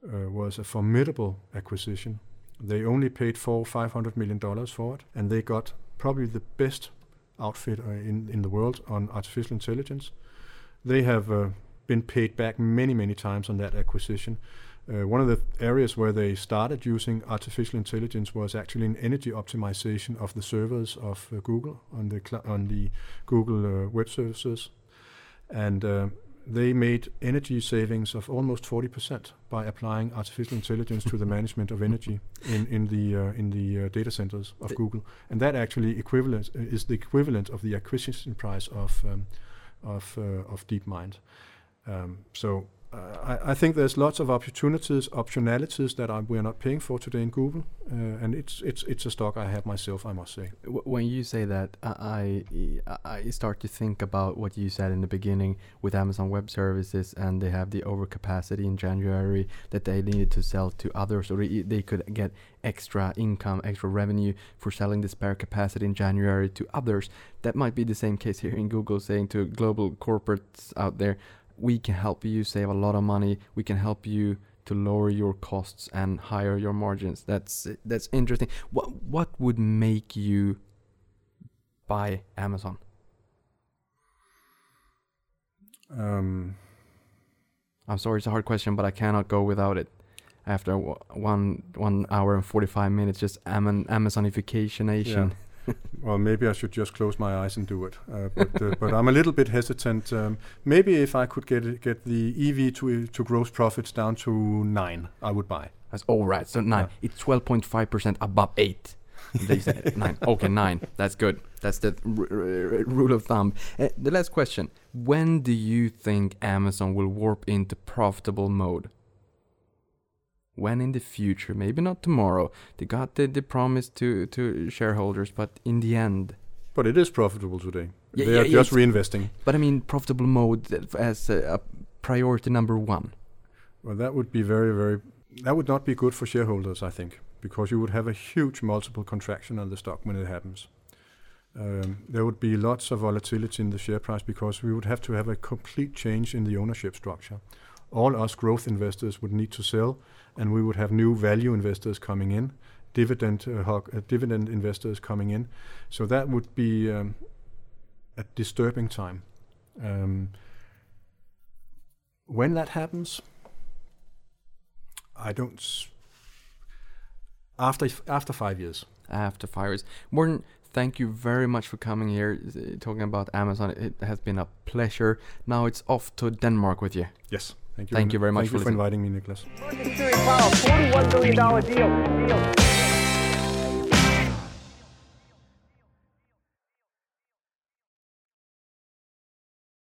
uh, was a formidable acquisition. They only paid four, five hundred million dollars for it, and they got probably the best outfit uh, in in the world on artificial intelligence. They have uh, been paid back many, many times on that acquisition. Uh, one of the areas where they started using artificial intelligence was actually in energy optimization of the servers of uh, Google on the cl- on the Google uh, web services, and uh, they made energy savings of almost 40% by applying artificial intelligence to the management of energy in, in the uh, in the uh, data centers of Google, and that actually equivalent is the equivalent of the acquisition price of um, of uh, of DeepMind. Um, so uh, I, think there's lots of opportunities, optionalities that I, we're not paying for today in Google, uh, and it's a stock I have myself, I must say. When you say that, I start to think about what you said in the beginning with Amazon Web Services, and they have the overcapacity in January that they needed to sell to others, or they, they could get extra income, extra revenue for selling the spare capacity in January to others. That might be the same case here in Google, saying to global corporates out there, we can help you save a lot of money. We can help you to lower your costs and higher your margins. That's that's interesting. What what would make you buy Amazon? Um, I'm sorry, it's a hard question, but I cannot go without it. After w- one one hour and 45 minutes, just Amazon Amazonification. well, maybe I should just close my eyes and do it. Uh, but uh, but I'm a little bit hesitant. Um, maybe if I could get it, get the EV to to gross profits down to nine, I would buy. That's all right. So nine. Yeah. It's 12.5 percent above eight. they said nine. Okay, nine. That's good. That's the rule of thumb. Uh, the last question: When do you think Amazon will warp into profitable mode? When in the future? Maybe not tomorrow. They got the, the promise to to shareholders, but in the end. But it is profitable today. Yeah, they yeah, are yeah, just reinvesting. But I mean, profitable mode as a, a priority number one. Well, that would be very very. That would not be good for shareholders, I think, because you would have a huge multiple contraction on the stock when it happens. Um, there would be lots of volatility in the share price because we would have to have a complete change in the ownership structure. All us growth investors would need to sell, and we would have new value investors coming in, dividend uh, hog, uh, dividend investors coming in. So that would be um, a disturbing time. Um, when that happens, I don't. s- After after five years. after fires. Morten, thank you very much for coming here, uh, talking about Amazon. It has been a pleasure. Now it's off to Denmark with you. Yes. Thank you. Thank you very much Thank for you for inviting me, Nicholas. $41 billion deal. deal.